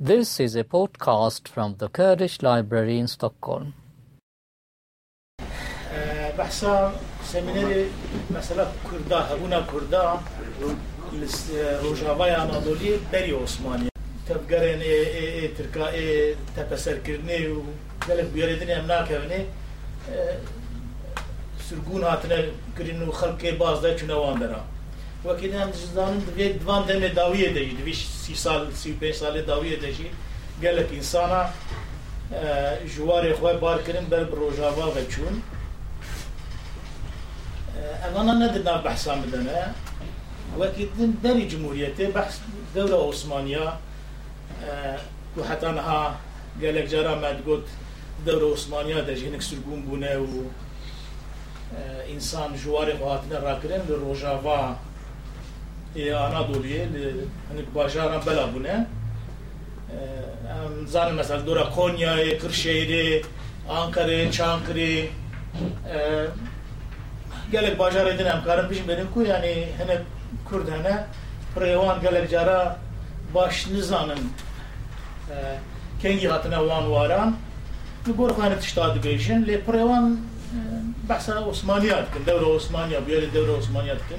This is a podcast from the Kurdish Library in Stockholm. بحثا سمینری مثلا کردا هبونا کردا روجاوای آنادولی بری عثمانی تفگرن ای ای ای ترکا ای تپسر کرنی و گلک بیاریدنی ام ناکوینی سرگون هاتنه کرین و خلق باز ده چونه وان وەکیلی هەمزدانم دەبێت دوان دەمێ داویە دەژی دویش سی سال سی پێ ساڵێ داویە دەژی گەلک ئینسانە ژوارێ خۆی بارکردن بەر ڕۆژاوا بەچوون ئەمانە نەدنا بەحسان بدەنە وەکی دەری جمهوریەتێ بەحس دەورە عوسمانیا و حەتانها گەلک جارا مەدگوت دەورە عوسمانیا دەژینک سرگون بوونە و ئینسان ژوارێ هاتنە ڕاکردن لە ڕۆژاوا E, Anadolu'ye hani başaran bela bu ne? E, Zannem mesela dura Konya'yı, Kırşehir'i, Ankara'yı, Çankırı'yı e, gelek başar edinem karım pişim benim ku yani hani Kürdhane prevan gelek cara baş nizanın kendi hatına van varan Gorkhane tiştadı beyşin le prevan bahsa Osmaniye atkin devre Osmaniye bu yeri devre Osmaniye atkin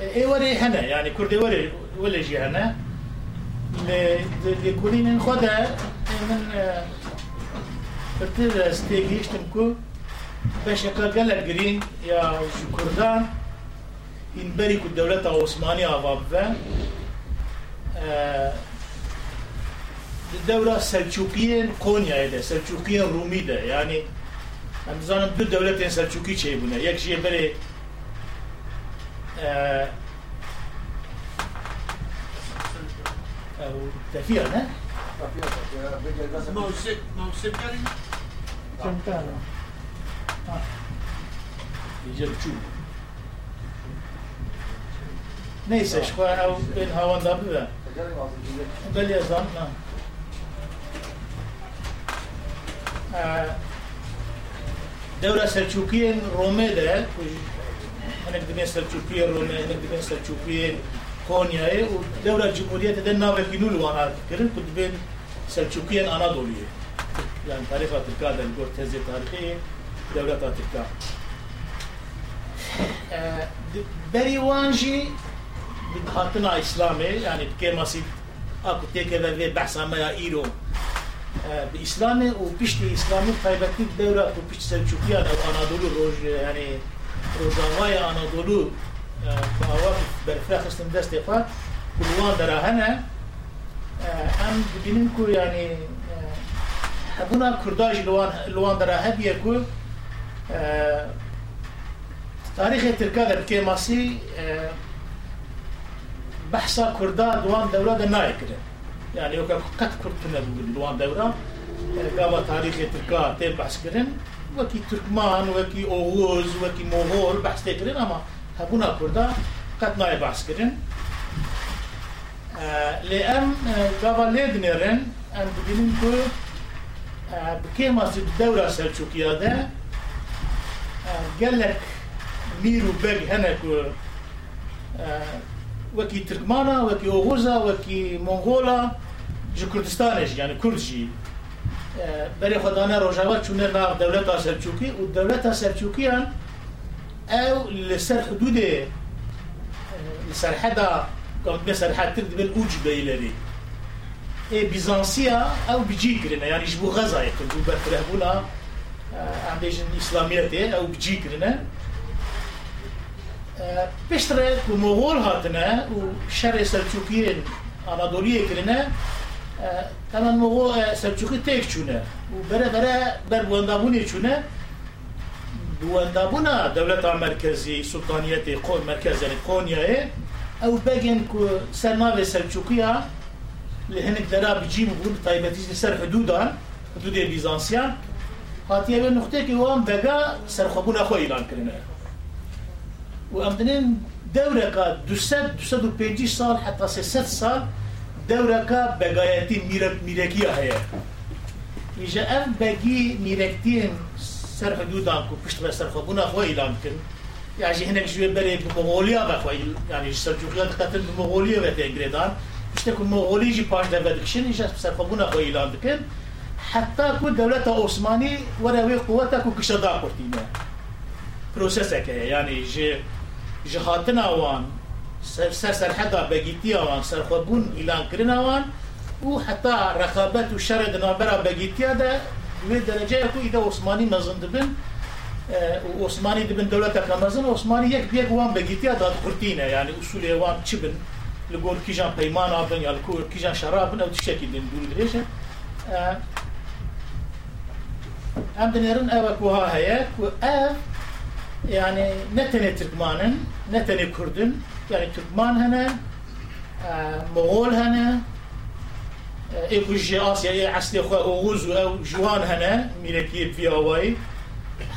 اي وري هنا يعني یعنی كردي ولی ولا جي هنا لكونين خدا من ارتد ستيجيش تنكو باش قال الجرين يا كردان ينبرك الدولة العثمانية غابة الدولة سلجوقيين كونيا ده سلجوقيين رومي ده. يعني أنا دو دولتين سلجوقي شيء بنا یک شيء بري Tafira, né? Monsepkari. Santana. Gerçu. Neyse, şu an ben havanda mı ben? Gali yazan. Ee, Devre Selçukiye'nin Rome'de دبين سلجوقيين رومي هناك دبين سلجوقيين كونيا ودورة جمهورية ده ناوي كينول وأنا كرن كنت بين سلجوقيين اناضولية يعني تاريخ تركيا ده الجور تهزي تاريخية دولة تركيا بری وانجی هاتنا اسلامي يعني كما سي اكو تيكا في بحث ما ايرو باسلامي وبيشتي اسلامي طيبتي دولة وبيشتي سلجوقيا أو اناضولو روج يعني Rojavaya Anadolu e, bawa berfrah sistem dest xwe kulwan hene em dibînin ku yanî e, hebûna e, Kurda jî liwan dera hediye ku tarîxê Tirka de bikê masî Kurda diwan dewra de nayê kirin yani yok qet Kurd tune bûbûn liwan dewra gava tarîxê Tirka tê behs kirin بحث كرن وكي تركمان وكي اوغوز وكي مغول بحث تكرن اما هبونا كردا قد ناي بحث كرن لأن قاوا ليدنرن أن بجنين كو بكيما في الدورة السلجوقية ده قال لك ميرو بيج هناك وكي تركمانا وكي اوغوزا وكي مونغولا جو كردستانش يعني كردجي بري خدانا روجاوا چونه ناف دولة سلجوقي والدولة السلجوقية أو لسر حدود لسر حدا كنت مثلا حتى بالأوج بيلري إيه بيزانسيا أو بيجيكرنا يعني جبو غزة يكون جو بفرهبونا عنديش الإسلامية أو بيجيكرنا بيشتري ومغول هاتنا وشر سلجوقيين أناضولية كرنا تمام مو سرچوکی تک چونه. و بره بره بر بواندابونی چونه. بواندابونا دولت مرکزی سلطانیت قون مرکز یعنی قونیه او بگن که سر ناو سرچوکی ها لهنک درا بجیم بون طایبتی سر حدودان حدود بیزانسیان. هاتیه به نقطه که وام بگا سرخبون خو ایران کرنه. و امدنین دوره که 200 250 سال حتی 300 سال دورة كا بقايتي ميرك ميركية هي إجا أم باقي ميركتين سر حدودا كو بشت سر خبونا خو إيران كرنا يعني هنا شوية بري بمغوليا بخوي يعني السلجوقيات قتل بمغوليا بتنجريدان işte ku Moğoli jî paş devlet dikişin îja serxwebûna xwe îlan dikin heta ku dewleta Osmanî were wê quweta ku kişa da kurtîne prosesek heye سر سر سر حدا بگیتی آوان سر خود بون ایلان کرن آوان. و حتا رخابت و شر دنابرا بگیتی آده. و درجه اکو ایده عثمانی مزند بین آه، و عثمانی دبن دولت اکا و عثمانی یک بیگ وان بگیتی آده کرتینه یعنی اصول وان چی بین لگور کیجان پیمان آبن یا لگور کیجان شراب بین أو تشکی دین دول درجه آه، ام دنیرن أو اکو ها هیه. و أو یعنی نتنه ترکمانن نتنه کردن. Türkman hene, e, Moğol hene, ايكو جي اسيا اي عسلي خو اوغوز أو جوان هنا ميركي في هواي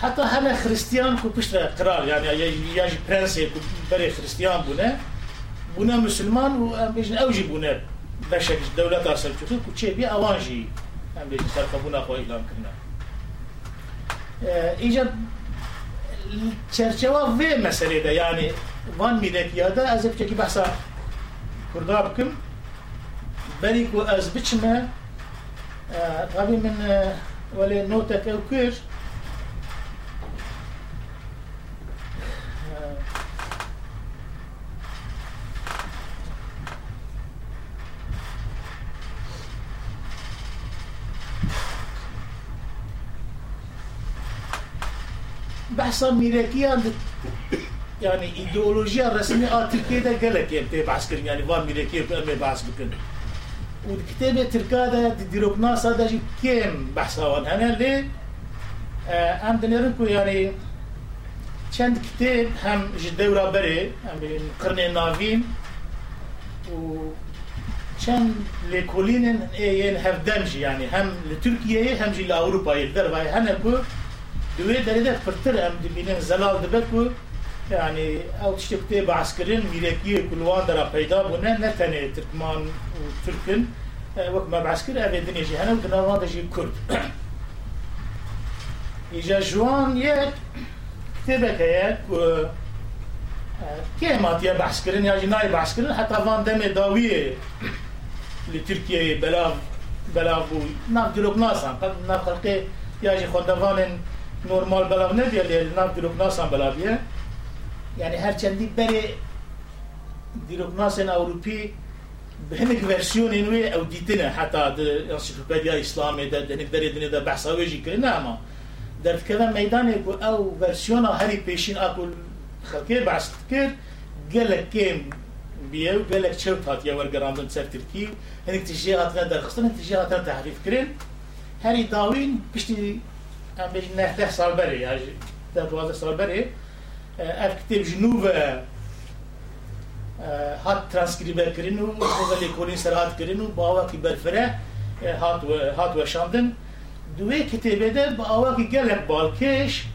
حتى هلا خريستيان كو بشترا قرار يعني ياجي برنسي كو بري خريستيان بونا بونا مسلمان و بيجن اوجي بونا بشك دولة اصل كو تشي بي اوانجي ام بيجي سرقبونا خو اعلان كرنا ايجا çerçeve ve meselede yani van milletiyada az önceki bahsa kurda bıkım beni ku az biçme tabi min veli notek ev kır بحثا ميراكيا yani ideoloji arasını Türkiye'de gelek yaptı bahs kırın yani var millet yaptı ama bahs bıkın. Bu kitabı Türkiye'de dirokna sadece kim bahsavan hani le hem denerim ki yani çend kitap hem devra beri hem kırne navin çend lekolinin eyen hevdemci yani hem Türkiye'ye hem de Avrupa'ya der ve hani bu Düve derede fırtır hem de bilin zelal bu يعني أو تشتي بعسكرين ميركيه كل وادرا بيضا بنا نتني تركمان وتركن آه، وقت ما بعسكر ابي الدنيا جي هنا كنا جي كرد اجا جوان يك كتبك هيك كيما آه، تيا بعسكرين يا جي بعسكرين حتى فان دمي داوية لتركيا بلا بلا بو نعم تلوك ناسا قد نعم خلقي يا جي خوندفان نورمال بلا بنا ديال نعم تلوك ناسا بلا بيه يعني هر چندی بری دیروگناسن اوروپی به همه که ورسیون اینوی أو دیتنه حتی در انسیفوپیدیا اسلامی در دنک بری دنی در بحث آوی جی کرنه اما در فکره میدان اکو أو ورسیون هری پیشین اکو خلکی بحث کر گلک کم بیه و گلک چو تات یا ورگراندون سر ترکی. هنک تیجی آتنا در خستن تیجی آتنا تحریف کرن. هری داوین پیشتی ام بیش نهتح سال بری یا دوازه سال بری اف کتب جنوب هات ترانسکریبر کرین و خوزه لیکولین سر هات کرین و با آواکی برفره هات و هات وشاندن دوی کتب در با آواکی گلم بالکش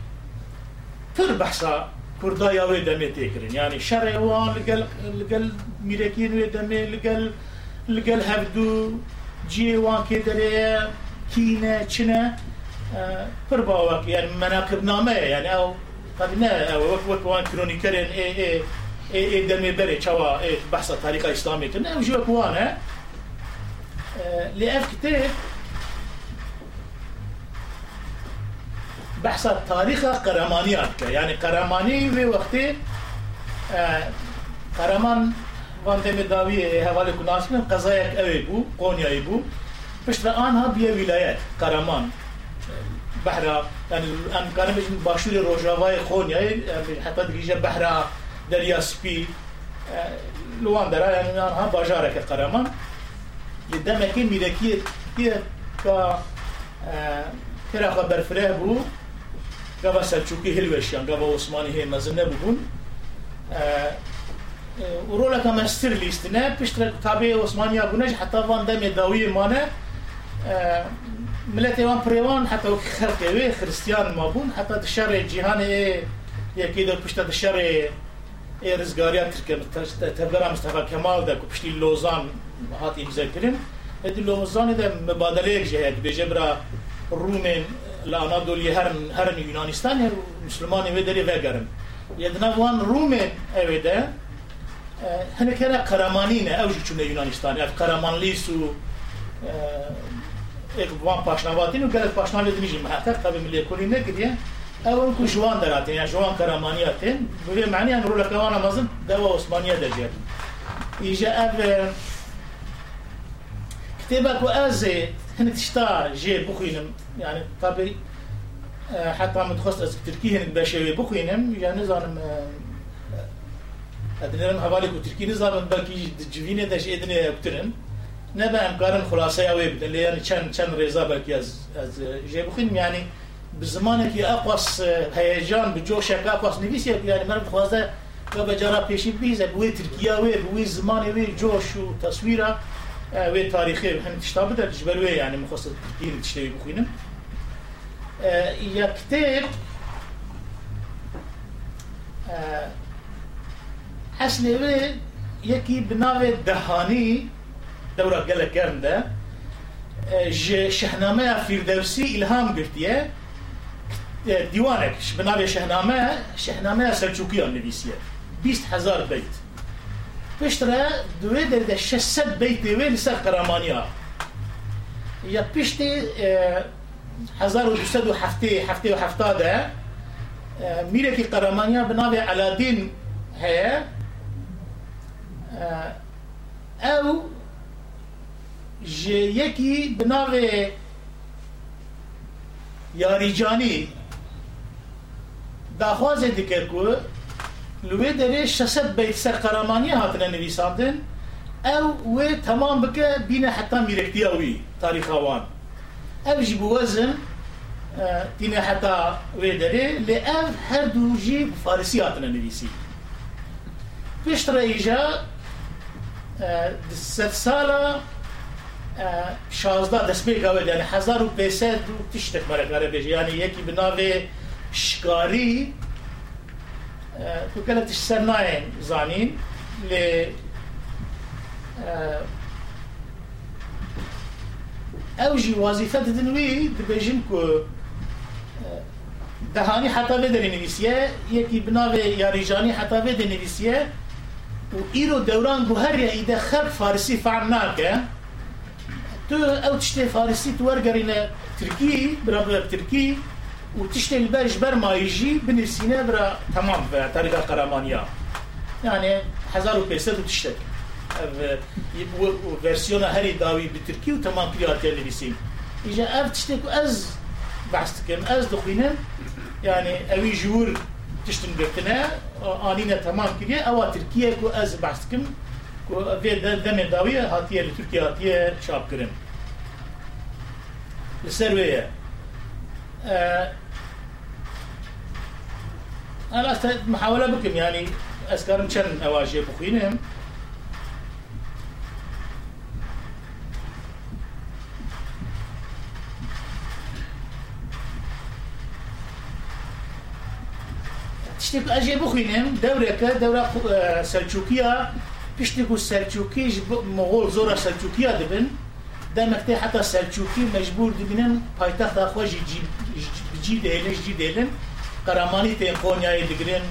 تر بحثا کردای آوی دمی تکرین یعنی شریوان لگل, لگل میرکین وی دمی لگل لگل هفدو جیوان که دره کینه چنه پر با آواکی یعنی مناقب نامه یعنی او قد نه وك وك وان كرونيكرين اي اي اي اي دمي بري چوا اي بحث تاريخ اسلامي كنا وجو كوانا لأف كتاب بحث تاريخ قرمانيات يعني قرماني في وقتي قرمان وان دمي داوي هوالي كناس من قضايا اوي بو قونيا بو. پشت آنها بیا ولایت قرمان. بحرا يعني ام كان مش باشور روجاواي خونيا حتى دقيجه بحرا دريا سبي لوان درا يعني انها باجارك قرمان يدام كي ميلكيه كي كا كرا خبر فراه بو قبا سلچوكي هلوشيان قبا عثماني هي مزنه بون ورولا كما ستر ليستنا بيشتر تابع عثمانيا بونج حتى وان دم داوي مانه ملت ایوان پریوان حتی خلق وی خریستیان ما بون حتی دشار جهان یکی دو پشت دشار ای رزگاریا ترکم تبرا مصطفى کمال ده پشتی لوزان هات امضا کرن ادی لوزان ده مبادله یک جهت بیجه برا رومن لانادولی هرن هرن یونانستان هر مسلمان وی دری وگرن یدنا وان رومن اوی ده هنه کنه قرمانی نه اوجی چونه یونانستان اف قرمانلیس و ایک وان پاشناواتی نو گلت پاشناواتی دمیجی محقق طبی ملی کلی نکریه اول کو جوان دراتین یا جوان قرمانیاتین بوی معنی آن رولا کوانا مازن دوا عثمانیه دجیت ایجا اف كتابك وازي هنك تشتا جي بخينم يعني طبي حتى متخصص از تركي هنك باشوي بخينم يعني زانم ادنرم حوالی کو ترکی نظام بلکی جوینه دش ادنه بترن نه به امکان خلاصه اوی بدن یعنی چند چند رضا بلکی از از بخین یعنی به زمانی که اقواس هیجان به جوش یک اقواس نویسی یعنی من بخواسته که به جرا پیشی بیزه بوی ترکیه وی بوی زمان وی جوش و تصویره وی تاریخی. هم تشتابه در جبر وی يعني مخصص تركيا تشتري بخوينم يا كتاب اصلی وی یکی بناو دهانی دورا گله کرن ده. ج شهنامه فیردوسی إلهام گرتیه دیوانک بناو شهنامه شهنامه سلجوقی نویسیه 20 هزار بیت پشتره دوی در ده 600 بیت وی لسر قرامانیا یا پشتی 1200 هفته و هفتاده میره که قرامانیا بناو علادین جه یکی به ناو یاریجانی. داخواز دیکر کو لوی دره 600 بیت سرقرمانی هاتنه نویساندن او و تمام بکه بینه حتی میرکتی اوی تاریخ اوان. او جی بوزن تینه حتی وی دره لی او هر دو جی فارسی هاتنه نویسی پیشتر ایجا ست ساله 16 دسمی گوید یعنی روپیه دو تشتک مره گره بیجه یعنی یکی به شکاری تو کلا تش سر ناین زانین لی اوجی وظیفه دنوی دبیجن که دهانی حتا بده نویسیه یکی بناوه یاریجانی حتا بده نویسیه و ایرو دوران گوهر یا ایده خرق فارسی فعن ناکه. تو ئەو تشتێ فارسی تو وەرگەڕینە ترکی برا ترکی و تشتێ بەرش بەرمایژی بنویسینە برا تەمام بە تاریخا قەرامانیا يعني هزار و پێسەد و تشتێک ڤەرسیۆنە هەری داوی بە ترکی و تەمان کریاتێ نویسین ئیجا ئەف تشتێک و ئەز بەست دکەم ئەز دخوینم يعني ئەوی ژوور تشتن گرتنە ئانینە تەمان کردە ئەوە ترکیە و ئەز بەستکم وی دم داوی هاتیه لی ترکیه هاتیه چاپ کرن لسر ویه انا است محاوله بكم يعني اسكارم شن اواجه بخوينهم تشتك اجي دوره دورك دوره سلجوكية پشتی کو سلچوکیش مغول زورا سلچوکی ها دبن. در مکتی حتی سلچوکی مجبور دبینن پایتخت آخواج جی دهلش جی دهلن، قرامانی تین قونیای دگرن.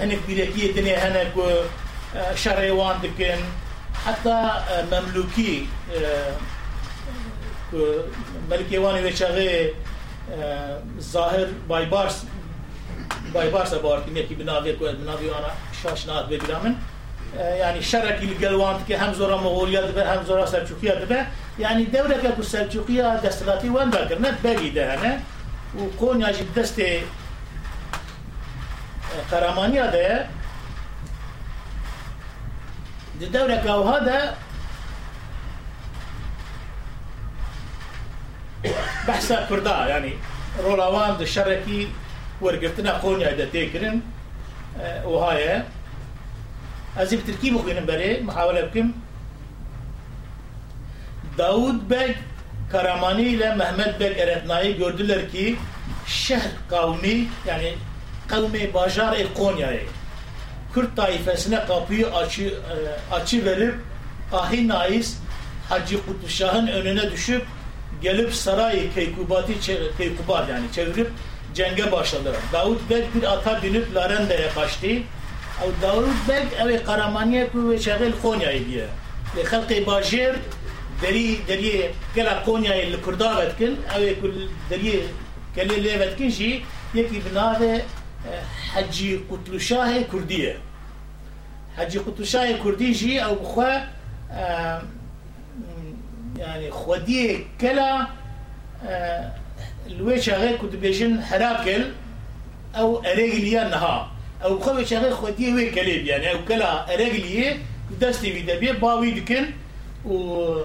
هنک بیرکی دنی هنک شریوان دکن. حتی مملوکی ملکیوانی وچاقه ظاهر بایبارس بایبارس بارکی نیکی بناوی کو بناوی آنا شاشنات بگرامن. یعنی شرکی لگلواند که هم زورا مغولیا دبه هم زورا سلجوقیا دبه یعنی دوره که کو سلجوقیا دستلاتی وان بگر نه بلی ده نه و کون یاجی دست قرامانیا ده دي دوره که او هذا بحث کردا یعنی رولاوان ده شرکی ورگرتنا قونیا ده تکرن وهايه Ez bi Tirkî bixwînim berê, mihawile bikim. Davud Beg Karamani ile Mehmet Beg Eretna'yı gördüler ki şehir kavmi yani kavmi Bajar e Konya'yı Kürt taifesine kapıyı açı, açı verip Ahinais Hacı Kutlu önüne düşüp gelip sarayı Keykubat'ı Keykubat yani çevirip cenge başladılar. Davut Beg bir ata binip Larende'ye kaçtı. أو داود بگ أو قرامانیه کو شغل قونیایی بیه لخلق باجر دری دری کلا قونیایی لکردا بدکن أو کل دری کلی لی بدکن جی یکی بناوه حجی قطلشاه کردیه. حجی قطلشاه کردی جی أو بخوا يعني خودي كلا الوي شغال كنت بيجن هراكل أو اريجليا نها. أو خو شغال خودي وي كليب يعني أو كلا اريجليه دستي في دبي باوي دكن و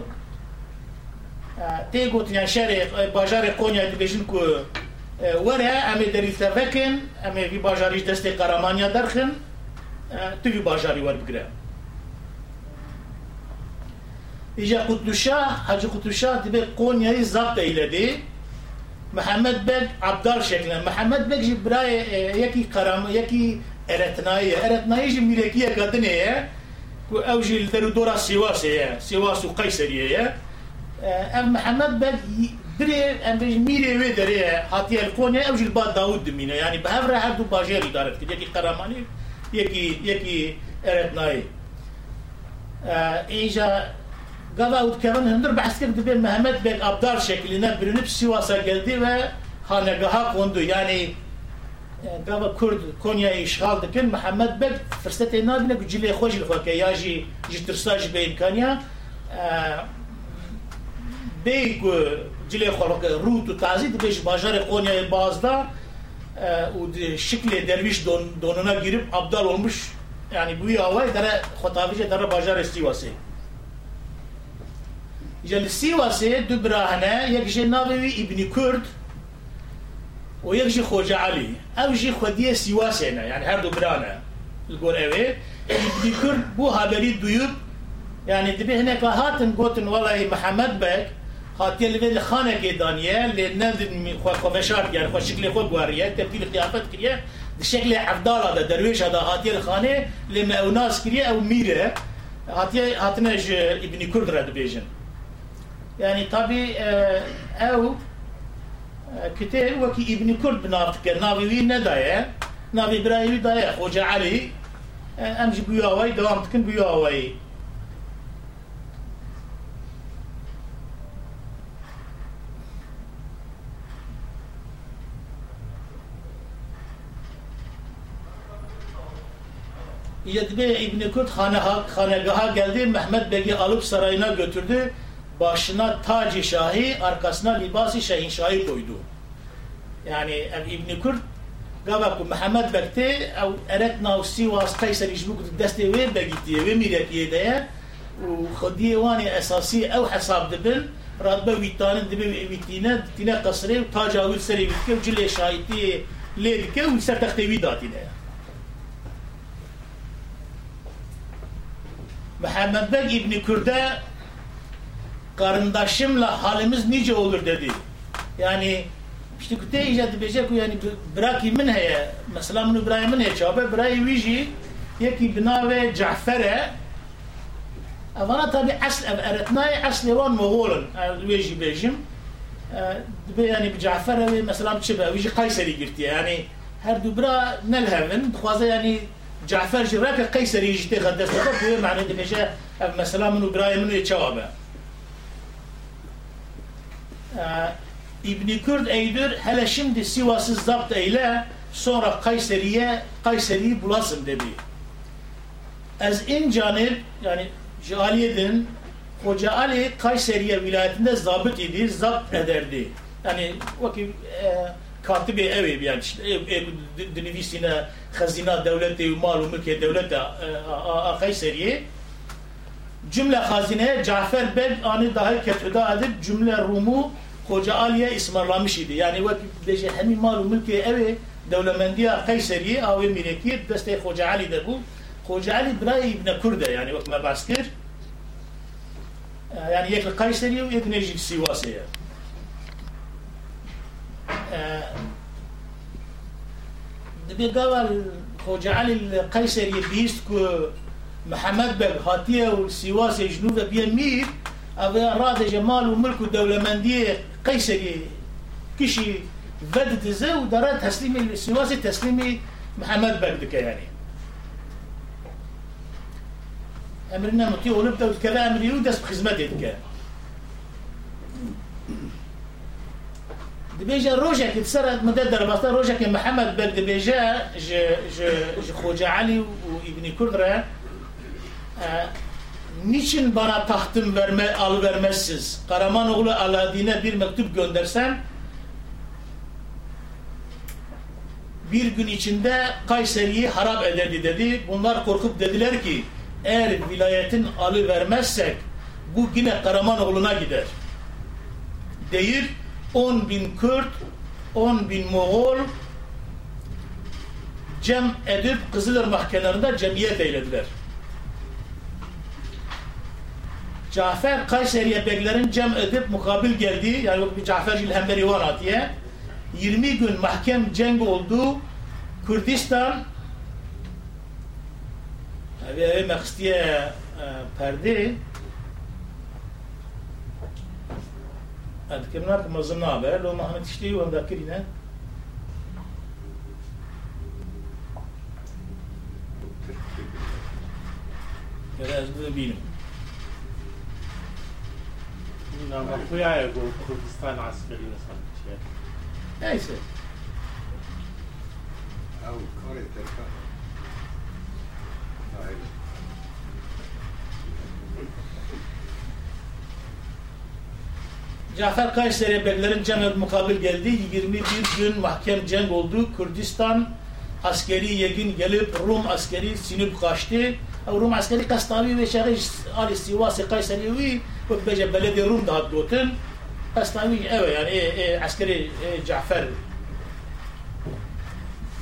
تيجو تنيا شارع باجار قونيا دبيجن كو ورا امي دري تفكن امي في باجاريش دستي قرامانيا درخن تبي باجاري ور بقرا إجا قطلشاه حاجة قطلشاه تبي قونيا زبط إلى محمد بك عبدال شكلا محمد بك جي براي يكي قرام يكي ارتناي ارتناي جي ميركيه كاتنيه كو أو جي الدرودورا سيواس هي سيواس وقيصريه هي ام محمد بك بري ام بيج ميري وي دري هاتي الكونيا أو جي الباد داود دمينا يعني بهفر هردو باجير دارت يكي Gala Utkev'in hındır baskır dibi Mehmet Bey Abdar şekline bürünüp Sivas'a geldi ve hanegaha kondu. Yani gava e, Kurd Konya'yı işgal dikin Mehmet Bey fırsatı nabine gücüyle hoş ilfake ya jî jitırsa jî beyin kanya e, bey ku cilê xwe rût û tazî dibe ji bajarê Konyayê bazda e, û şiklê derviş donuna girip abdal olmuş yani bu yava dere xwedavîcê dere bajarê Sivasê. جل سيواسي دبراهنا يكجي ناوي ابن كرد ويكجي خوجة علي أو جي خودية سيواسينا يعني هر دبرانا القول اوي ابن كرد بو هابري دويب يعني دبي هناك هاتن قوتن والله محمد بك هاتي اللي في خانه كي دانيال نادن خوفشات يعني خو شكل خو غواريه تبديل قيافات كريه الشكل عبدال هذا درويش هذا هاتي الخانه لما اوناس كريه أو ميره هاتي هاتنج ابن كرد رد بيجن يعني طبي او كتير وكي ابن كرد بنافتك ناوي ندايا ناوي برايوي دايا خوجة علي امجي بيواوي دوامتكن بيواوي Yedbe İbni Kurt hanagaha geldi, Mehmet Bey'i alıp sarayına götürdü başına tacı şahi, arkasına libası şahi koydu. Yani İbn Kurd gava ku Muhammed bekte ev eretna u Sivas Kayseri jbuk deste ve begitti ve miretiye de u khodiye wani esasi ev hesab dibin radbe witanın dibe witine tine qasre taca u seri bitke cille şahiti le dike u ser taxtevi datine Muhammed Bek İbn Kürde karındaşımla halimiz nice olur dedi. Yani işte küte icat edecek yani bırakı min heye mesela min İbrahim'in heye çabe bırakı viji yeki bina ve Cafer'e Avana tabi asl eretnay asli wan Moğolun viji bejim yani Cafer'e ve mesela çibe viji Kayseri girti yani her dubra nelhevin dixwaze yani Cafer jiraka Kayseri jite gaddeste bu mعنى dibêje mesela min İbrahim'in çabe İbni Kürd eydür hele şimdi Sivas'ı zapt eyle sonra Kayseri'ye Kayseri'yi bulasın dedi. Ez in canip yani Caliye'den Hoca Ali Kayseriye vilayetinde zabıt idi, zapt ederdi. Yani vakit e, katibi evi yani işte ev, ev dinivisine hazina devleti malu mülke devlete Kayseriye cümle hazine Cafer Beg anı dahi ketüda edip cümle Rumu Hoca Ali'ye ısmarlamış idi. Yani vakit deje hemi malu mülki evi devlemendiye Kayseriye avi mireki deste Hoca Ali de bu. Hoca Ali Bray İbni Kurde yani vakit mebaskir. Yani yek Kayseriye ve yek Necik Sivas'ya. دبي قال خوجة علي القيصري بيستكو محمد بن هاتيه والسواس جنوب بين مير أبي راد جمال وملك الدولة مندية قيصري كشي بدت زي ودارت تسليمي السواسي تسليمي محمد بن يعني emrine muti olup da ülkede emriyle dest hizmet etke. دبيجا روجا كي تسرد مدد درباستا روجا كي محمد بن دبيجا ج ج ج خوجا علي وابن e, niçin bana tahtım verme, al vermezsiniz? Karamanoğlu Aladdin'e bir mektup göndersem bir gün içinde Kayseri'yi harap ederdi dedi. Bunlar korkup dediler ki eğer vilayetin alı vermezsek bu yine Karamanoğlu'na gider. Deyip 10 bin Kürt, 10 bin Moğol cem edip Kızılırmak kenarında cemiyet eylediler. Cafer Kayseri'ye beklerin cem edip mukabil geldi. Yani bir Cafer Gülhemberi var diye. 20 gün mahkem cenk oldu. Kürdistan ve Mekstiye e, perdi. Edkimler kumazın haber. Lo mahmet işliği ve dakirine. Biraz da bilim. Namratlıya ya Kurdistan askeri sanki. Neyse. Av Kore Cafer Kayseri Eberlerin Cenel mukabil geldi. 21 gün mahkem cenk oldu. Kürdistan askeri yegin gelip Rum askeri sinip kaçtı. Rum askeri kastavi ve şerif al istivası Kayseri'yi ve بجا بلدي روم ده دوتن اسلامی اوه يعني ايه ايه عسكري ايه Cafer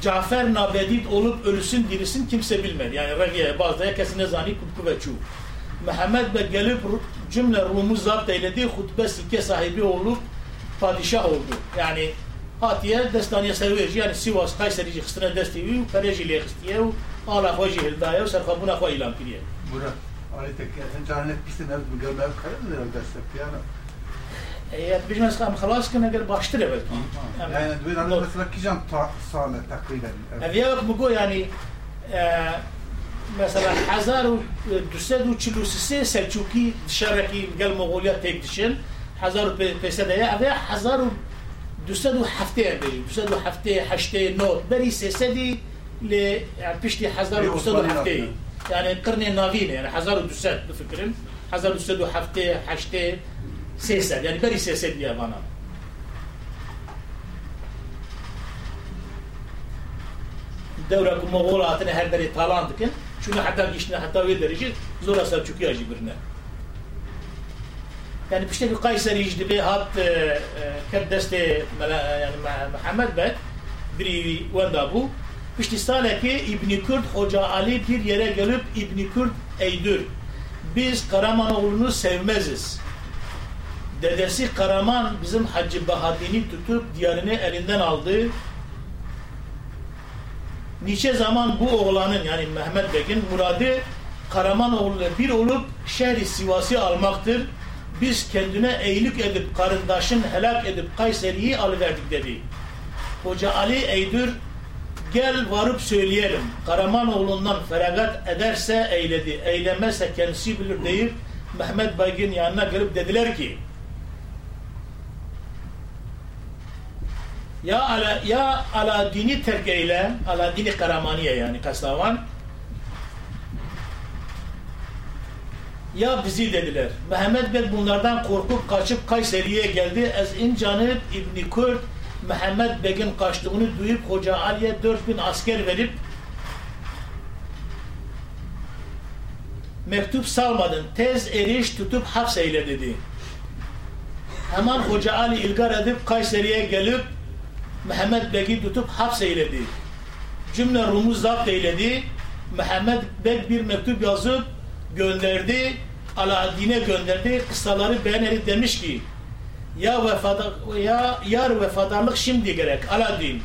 Cafer nabedid olup ölüsün dirisin kimse bilmez. Yani regiye bazıya kesine zani kubku ve çu. Mehmet Bey gelip cümle Rum'u zapt eyledi. Hutbe sikke sahibi olup padişah oldu. Yani hatiye destaniye sevici yani Sivas Kayserici xistine destevi u perejiliye xistiye u ala hoji hildaya u serxabuna xo ilan kiriye. Onajte, انجام نپیسته نرد میگم من خیلی دارم دست پیانو یاد بیش از کام خلاص کنه اگر باشتره بود. یعنی دوی دارم مثلا کیم تا سال تقریبا. اویا وقت بگو یعنی مثلا هزار و دوصد و چلو سه سلچوکی شرکی قل مغولیا تیک دشن هزار و پیصد یا اویا هزار و دوصد و هفته بی دوصد و هفته هشته نو بری سه سدی ل پیشتی هزار و دوصد و هفته يعني القرن النافين يعني حزار دوسات بفكرن حزار دوسات وحفتة حشتة سيسد يعني بري سيسد يا بنا دورة كمغول هاتنا هر بري طالان دكن شنو حتى جيشنا حتى وي درجة زورا سلچوكي اجي برنا يعني بشتي قيصر يجد به هات كد دست يعني محمد بك بري وين دابو Pişti saleki İbni Kürt Hoca Ali bir yere gelip İbni Kürt eydür. Biz Karamanoğlu'nu sevmeziz. Dedesi Karaman bizim Hacı Bahadin'i tutup diyarını elinden aldı. Niçe zaman bu oğlanın yani Mehmet Bek'in muradı Karamanoğlu'na bir olup şehri Sivas'ı almaktır. Biz kendine eğilik edip karındaşın helak edip Kayseri'yi alıverdik dedi. Hoca Ali Eydür gel varıp söyleyelim. Karamanoğlu'ndan feragat ederse eyledi, eylemezse kendisi bilir deyip Mehmet Baygin yanına gelip dediler ki ya ala ya ala dini terk eyle, ala dini Karamaniye yani Kastavan ya bizi dediler. Mehmet Bey bunlardan korkup kaçıp Kayseri'ye geldi. Ez incanıp İbni Kürt Mehmet Beg'in kaçtığını duyup Hoca Ali'ye 4000 asker verip mektup salmadın. Tez eriş tutup hapseyle dedi. Hemen Hoca Ali ilgar edip Kayseri'ye gelip Mehmet Beg'i tutup hapseyledi. Cümle Rum'u zapt eyledi. Mehmet Beg bir mektup yazıp gönderdi. Alaaddin'e gönderdi. Kıssaları beğenerek demiş ki ya vefada ya yar vefadarlık şimdi gerek. Aladin.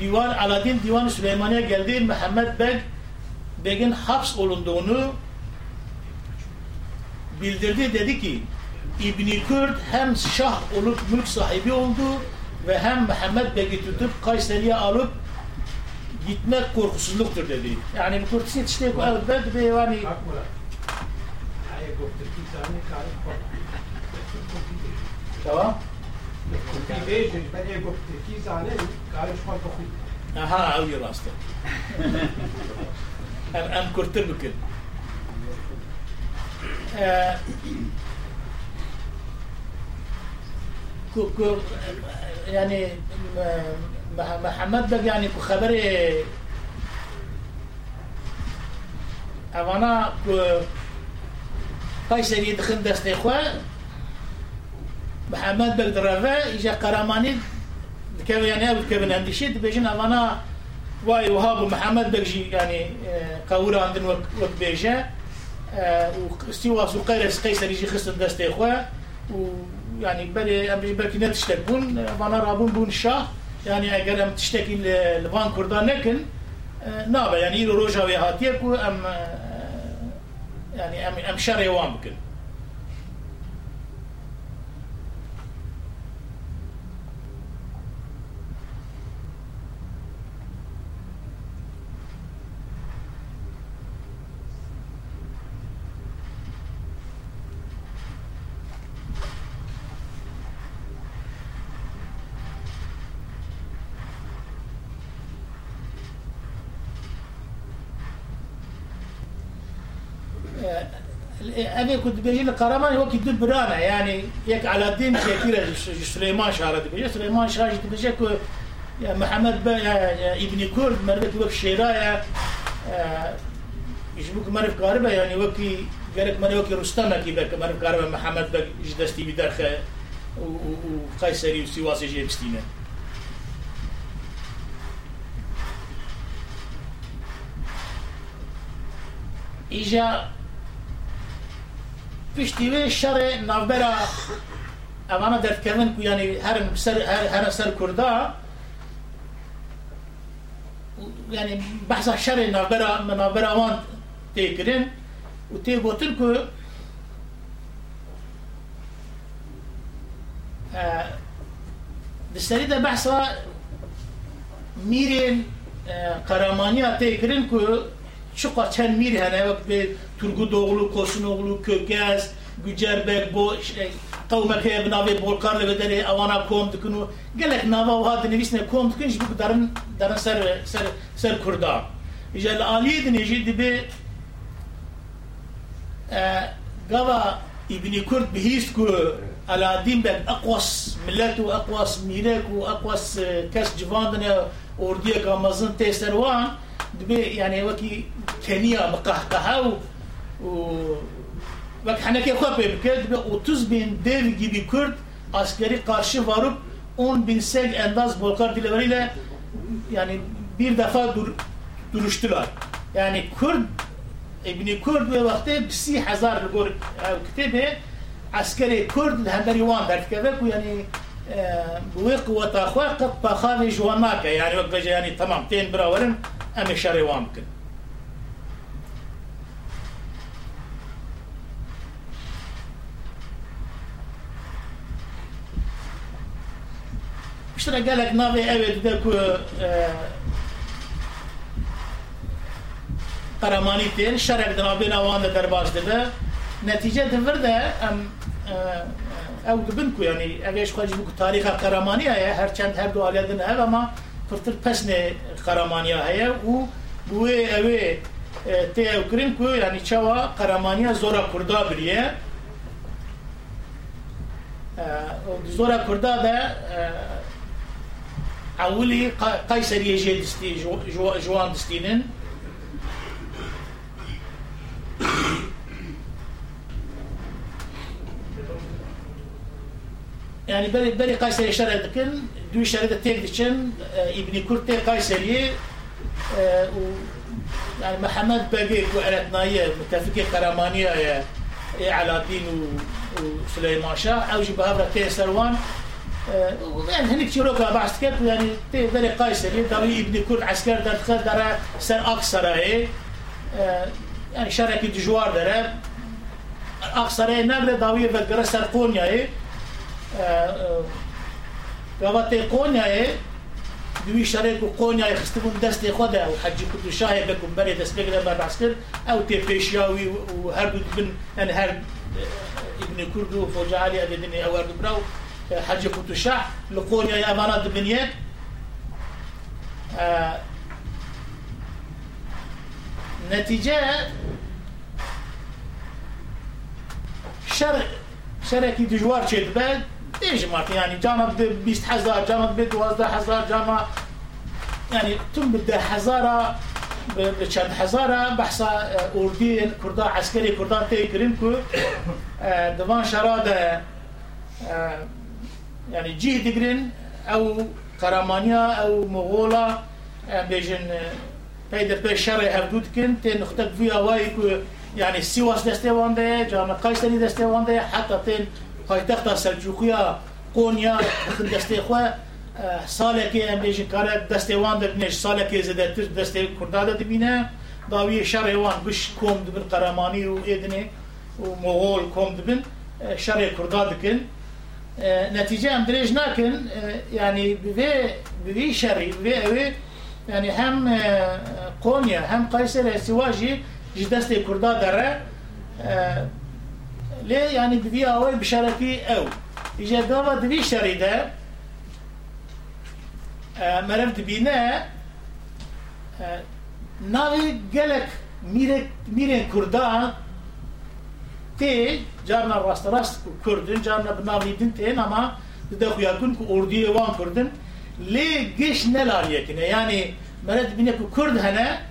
Divan Aladin Divan Süleymaniye geldi. Mehmet Beg Beg'in haps olunduğunu bildirdi. Dedi ki İbni Kürt hem şah olup mülk sahibi oldu ve hem Mehmet Beg'i tutup Kayseri'ye alıp gitmek korkusuzluktur dedi. Yani bu kurtisi işte yani تمام؟ ولی گفتگی زنی کارش خود بخود أها أوي راستة. ام كرتر بكل آه، يعني محمد بق يعني خبري أوانا كو قيصر يدخل دستي خواه محمد بق درافه يجا قراماني كان يعني أول كابن عندي شيء بيجين أنا واي وهاب محمد بيجي يعني آه، قورة عندنا وق وق بيجا واستوى سقيرس قيصر يجي خص دست إخوة ويعني بلي أمري بلكي نتشتكون أنا رابون بون الشاه يعني أجر أم تشتكي ل- لفان كردان لكن آه، نابا يعني يلو روجا ويهاتيك أم آه، يعني أم شري وام بكن أنا كنت بيجي القرمان هو كده برانا يعني يك على الدين كثير. سليمان شارد بيجي سليمان شارد بيجي كو محمد با ابن كرد مربك وك شيرايا يجبوك مرف قاربة يعني وكي قالك من وكي رستم كي بك مرف قاربة محمد بك جدستي بدرخ وقيصري وسواسي جي بستينة. إجا پشتی وی شر نافبرا اوانا درد کردن کو یعنی هر سر هر, هر سر کردا. yani بحثا شر نافبرا نافبرا وان تیکرین و تی گوتن کو دستری ده بحثا میرین قرامانیا تیکرین کو Şu kaçan Mirhen, evet, Turgudoğlu, Kosunoğlu, Kökez, Gücerbek, bu şey, kavmek hep navi bolkarlı ve deri avana komdukunu, gelek nava vahat nevisine komdukun, işte bu darın, darın ser, ser, ser kurda. İşte Ali'ydi neji dibi, gava İbni Kurd bihis ku, Aladdin bek akvas millet ve akvas mirek ve akvas e, kes civandine orduya gamazın tesler var. ser wan dibe yani wekî keniya miqehqeha û و bak haneke xwe pê bike dibe 30 bin dev gibi Kurd askeri karşı varıp 10 bin sek endaz Bolkar dileveriyle yani bir defa dur, duruştular. Yani Kurd İbni Kurd ve vakti bisi hazar gor kitebe askeri Kurd لهندري وان درت كذا بوی قوت اخوا قد پخانی جوان ناکه یعنی وقت بجه یعنی تمام. تین براورن؟ امی شر وام کن شترا قالك ناضي أبد ذاك قرماني تين شرك دنا بين أوان درباش دبا نتيجة دفر ده أم أو دبنكو يعني اگه خواهج بكو تاريخ قرماني هيا هر چند هر دو آليادن هيا اما فرتر پسن قرماني هيا و بوه اوي تي أو كرينكو يعني چوا قرماني زورا كردا بريه زورا كردا ده قيصر يجي دستي جو جو جوان دستينن يعني بري بري قيصر شرع دكن دو شرع تيك دكن ابن كرت قيصري و يعني محمد باقي وعلتناية متفقة قرمانية يا على الدين وسليمان شاه أو جبهة كيسروان يعني هنيك شروكا بعد كيف يعني تقدر قيصر يدوي ابن كل عسكر در دخل در سر أقصر هي يعني شركة جوار در أقصر هي نقدر داوي فكرة سر قونيا هي دوی شرک و قونیا خسته بون دست خود و حجی کتو شاه بکن بری دست بگیره بعد عسکر أو تی پیشیاوی و هر دو بن یعنی هر ابن کرد و فوج علی ادنی أو هر دو براو حجی کتو شاه لقونیا أمانات بنیه نتیجه شر شركي دجوار شد بل إيش ما يعني جامع ب 20 هزار جامع ب 12 هزار جامع يعني تم بده هزارة بچند هزارة بحثا اردی كردا عسكري كردا تيكرين كو دوان شراد يعني جي دقرين أو قرامانيا أو مغولا بيجن پیدا به شر هفدود کن تن نختک وی آوایی که يعني سیواس دسته وانده جامع قیصری دسته وانده حتی تن پایتخت سلجوقیا قونیا خندسته خو سالکی امریج کار دسته وان در نیش سالکی زدتر دسته کردا ده بینه داوی شر وان گش کوم دبن قرمانی و ادنه و مغول کوم دبن شر کردا دکن. نتیجه ام درج نکن یعنی به به شری به یعنی هم قونيا هم قيصر سواجي جدست كردا دره ليه يعني بفي اول بشاركي او اجا دابا دبي شريده مرم دبينا ناوي قالك ميرك ميرين كردان تي جارنا راست راست كردن جارنا بناوي دنتين اما دخو يكون كردي وان كردن ليه جيش نلاليه كنا يعني مرد بينك كرد هنا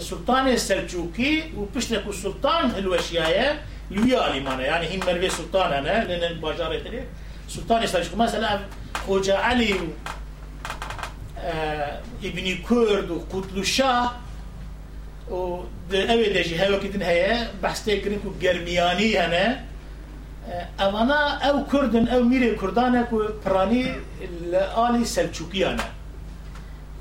Sultaniye Selçuki upişne ku sultan helveşiyaya lüya alimane yani him merve sultanane lenen bacar etleri Sultaniye Selçuki mesela Hoca Ali İbni Kurd u Kutlu Şah o ev deji her vakitin heye bahste kirin ku germiyani hene evana ev Kurdun ev mire Kurdane ku prani ali Selçukiyane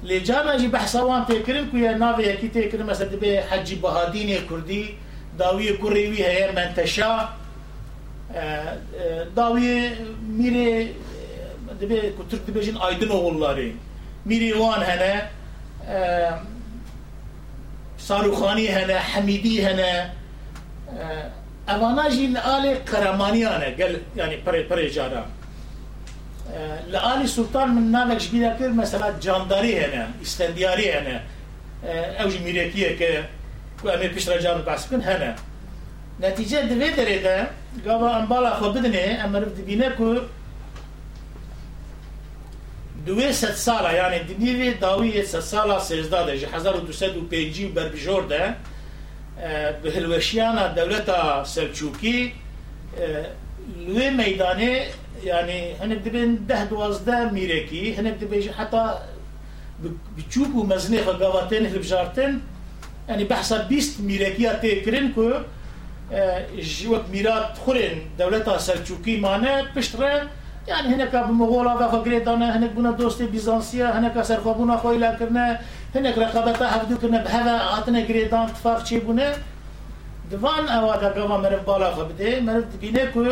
لجام جی بحثا وان تکرن کو یا ناوی یکی تکرن مثلا به حج بهادین کردی داوی کوری هه منتشا داوی میره دبی کو ترک دبیجن aydın oğulları میری وان هنه ساروخانی هنه حمیدی هنه اوانا جی آل کرمانیانه گل یعنی پره پره جاران. Li Ali Sultan min navek e, ji kir mesela candarî hene, İstendiyarî hene. Ew jî mîrekiyeke ku em ê piştre can behs bikin hene. Netice di vê derê de gava embala xwe bidinê em meriv dibîne ku دوی ست سالا یعنی دنیوی داوی ست سالا سیزده ده جی هزار و دوسد و پینجی و بربیجور ده به هلوشیان دولت سلچوکی لوی میدانه يعني هنك دبين ده دوازده ميركي هنك دبين حتى بتشوفوا مزنيخ قواتين هلبجارتن يعني بحسب بيست ميركيا تكرين كو جوك ميرات خورين دولتا سلجوكي مانه بشتره. يعني هناك بمغولا بخو قريدانا هناك بنا دوستي بيزانسيا هناك سرخوبونا خويلا كرنا هناك رقابتا حفدو كرنا بهذا عطنا قريدان اتفاق شي بنا دوان اوادا قوا مرف بالا خو بده مرف دبينه كو.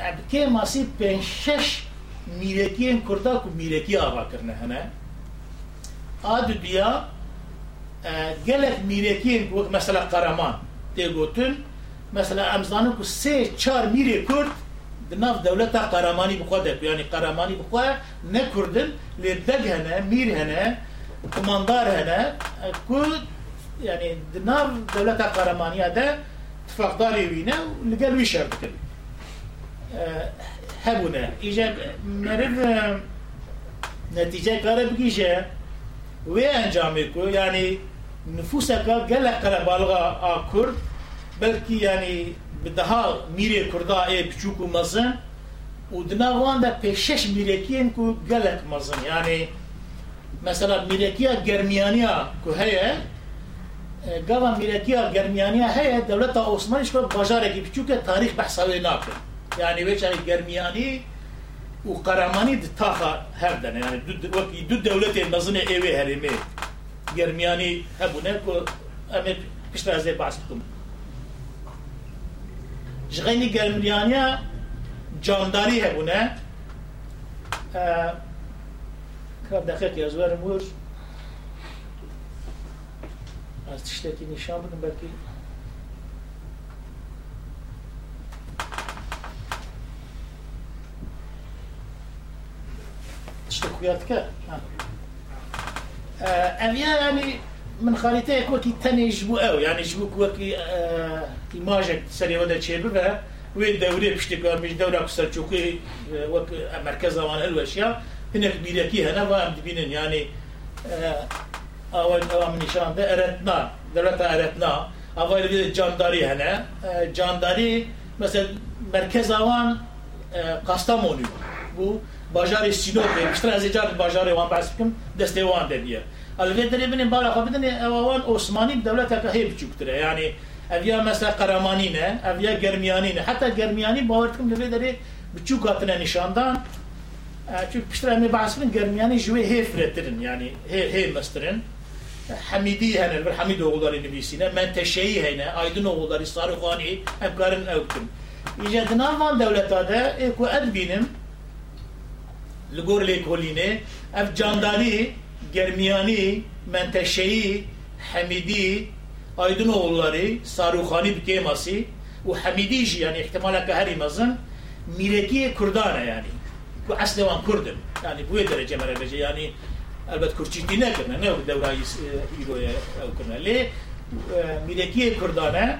عبکه ماسی پنج شش میرکیین کردا کو میرکی آوا کرنه هنه آد دیا گلک میرکیین کو مثلا قرمان تیگوتن مثلا امزانو کو سه چار میری کرد ناف دولتا قرماني بخوادك يعني قرماني بخوا نكردن لدق هنا مير هنا كماندار هنا كل يعني ناف دولتا قرماني هذا تفاقداري وينا لقال ويشار بكلي هبونه. ایجا مرد نتیجه کار بگیشه. و انجام کو یعنی نفوس کا گل قره بالغا کرد بلکی یعنی بدها میره کردا ای بچوکو مزن. و دنا وان دا پیشش میرکین کو گلک مزن. یعنی مثلا میرکیا گرمیانیا کو هیه، گاوا میرکیا گرمیانیا هیه دولت عثمانیش کو بازار کی بچوکه تاریخ بحثاوی ناکه یعنی yani veçarı گرمیانی و قرمانی د تاخا هر دنه یعنی دو وکی دو دولت نزن ایوی هرمی گرمیانی هبونه که امید پیش از بحث کم جغینی گرمیانی جانداری هبونه. که دقیق یازور مور. از تشتکی نشان بدم بلکی تشتكوياتك أميا يعني من خارطة وكي تاني جبو أو يعني جبو وكي آه إيماجك سري ودا تشير بها وين دوري بشتكوا مش دورة كسر تشوكي وك مركز وان الوشيا هناك بيركي هنا وام دبينن يعني آه اول اوام نشان ده أرتنا دولتا أرتنا اول بيد جانداري هنا آه جانداري مثلا مركز وان آه قاستامونيو بو باجار سينوبي بشتري از جار باجار وان بس بكم دستي وان دبيه الوی دری بنیم بالا خب بدنی اوان عثمانی دولت که هیچ چوکتره یعنی اویا مثلا قرمانی نه اویا گرمیانی نه حتی گرمیانی باور کم لوی دری بچوک هاتنه نشاندان چون پشتر می بحث کن گرمیانی جوی هی فرترن یعنی هی هی مسترن حمیدی هنه بر حمید oğulları نویسینه منتشهی هنه aydın oğulları sarıkhani hemkarın evkim İyice dinavan devletade eko edbinin لگور li gor lêkolînê ev candanî germiyanî menteşeyî hemîdî Aydınoğulları Saruhani Bükemasî û hemîdî jî yani ihtimaleke herî mezin mîrekiye kurdan e yani. Bu eslevan kurdun. Yani bu derece merece yani elbet kurçitî nekirne ne devrayî îroye e, ew kirne lê mîrekiye kurdane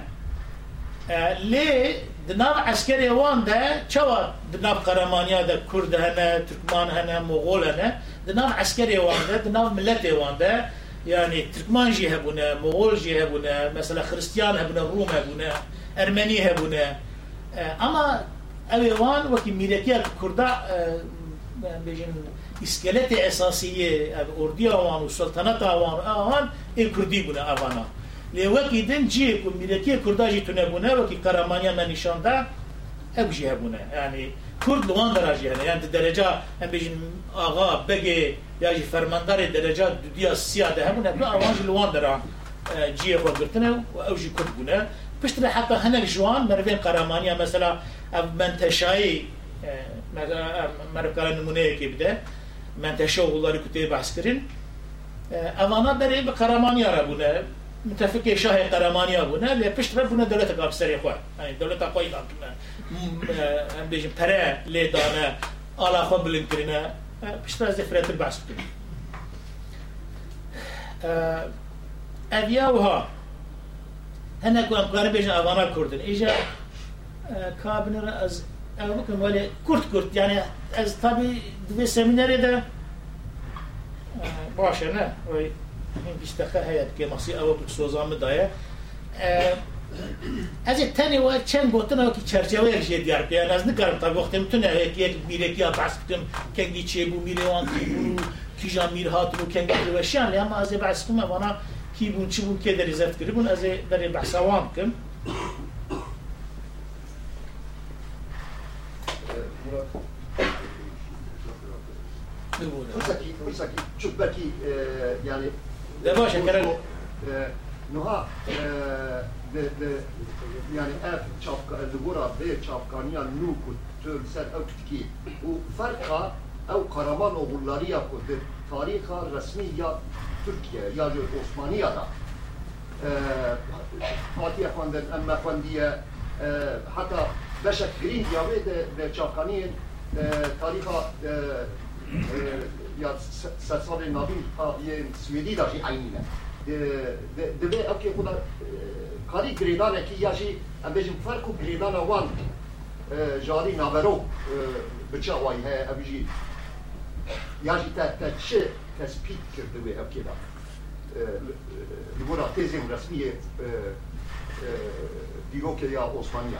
e, lê دناو عسکری وان ده چوا دناو قرمانیا ده کرد هنه ترکمان هنه مغول هنه دناو عسكري وانده دناو ملتي وانده يعني تركمان جي هبونا مغول جي هبونا مثلا خريستيان هبونا روم هبونا ارمني هبونا اما اوي وان وكي ميركيا كردا بيجن اسكلت اساسيه ارديا وان وسلطنت وان اوان الكردي بنا اوانا لوكي دن جي ميركيا كردا جي تنبونا وكي كرامانيا ما نشاندا او جي هبونا يعني کرد لوان درجه هنه یعنی درجه هم بیشن آقا بگه یا جی فرماندار درجه دودیا سیاده همونه بلا آوانج لوان درا جیه خود گرتنه و او جی کرد بونه پشتر حتی هنک جوان مروین قرامانیا مثلا منتشایی مرکال نمونه که بده منتشه oğulları kütüğe bahs kirin. Avana beri bir Karamaniya Ra bune. Mütefik şahı Karamaniya bune. Ve piştre bune devlet kapsarı koy. Yani devlet koy da هم بيجي برا لي دانا على خو بلنكرنا باش تراز فرات البحث بكنا أبياوها هنا كون قارن بيجن أوانا كردن إيجا كابنر از أو بكم ولی كرد كرد يعني از طبي دوی سمیناری ده. باشه نه. وی این بیشتخه هیت که مخصی او سوزام دایه از تنی و چند گوتن که چرچوه یک جه دیار که از نکارم تا وقتی میتونه یک یک میره بحث بکن کنگی چه بو میره وان کی بو کی جان میر هات بو کنگی وشان لی اما از بحث کم وانا کی بون چی بون که در زفت کری بون از در بحث وان Det var käkaren. Nuha, yani ev çapka, dugura ve çapkaniya nukut, tölser öktiki. U farka, ev karaman oğulları yakudur. Tariha resmi ya Türkiye, ya Osmaniya'da. Ee, Fatih Efendi'nin, Emme Efendi'ye, ee, hatta beşek girin diye ve de çapkaniyin ee, tariha ja, Sassabe Nabil pa je Svedida že ajnina. Dve, ok, kuda, kari gredane, ki ja že, a bežim farku gredana wan, e, žari navero, e, bıça vay he, a beži, ja že te, te če, te spit kirdi ve, ok, da. Libora tezim resmiye, e, diyor ki ya Osmanlı.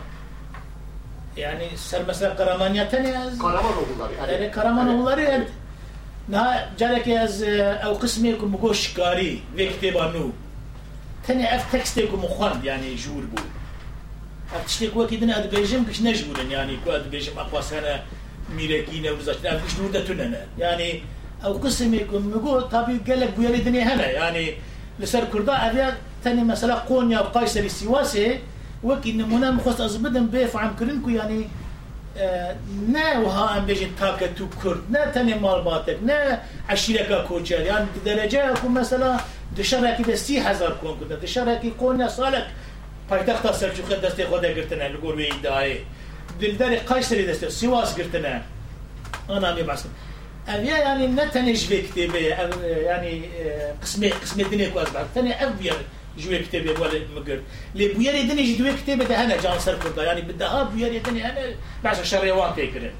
Yani sen mesela Karamanya'ta ne yazdın? Karamanoğulları. Yani, yani Karamanoğulları yani, نه جلکی از او قسمی که مگو شکاری وی کتبا نو. تنه اف تکستی که مخوند یعنی جور بود. اف تشتی که وکی دنه ادبیجم کش نجبودن یعنی که ادبیجم اقواسانه میرکینه و زشتن اف کش نورده تننه یعنی او قسمی که مگو طبیب گلک بویلی دنی هنه. یعنی لسر کرده اویا تنه مثلا قونیا و قایسری سیواسه وکی نمونه مخواست از بدن بیف عم کرن که یعنی نه وها ام بيجي تاكا تو كرد نه تني مال باتك نه عشيرك كوچر يعني بدرجه اكو مثلا كده سی هزار کن کده. دشره کی قونا سالك پایتخت سلجوق دست خدا گرتنه لگور وی دای. دلدار قیصری دست سواس گرتنه. أنا می بس. اویا يعني نتنج في كتابه يعني قسم قسم الدنيا كواز بعد ثاني اويا جوي كتابه ولا مقر لي بويا الدنيا جدوي كتابه ده أنا جان سر كردا يعني بدها بويا الدنيا أنا بعد شريوان تكرن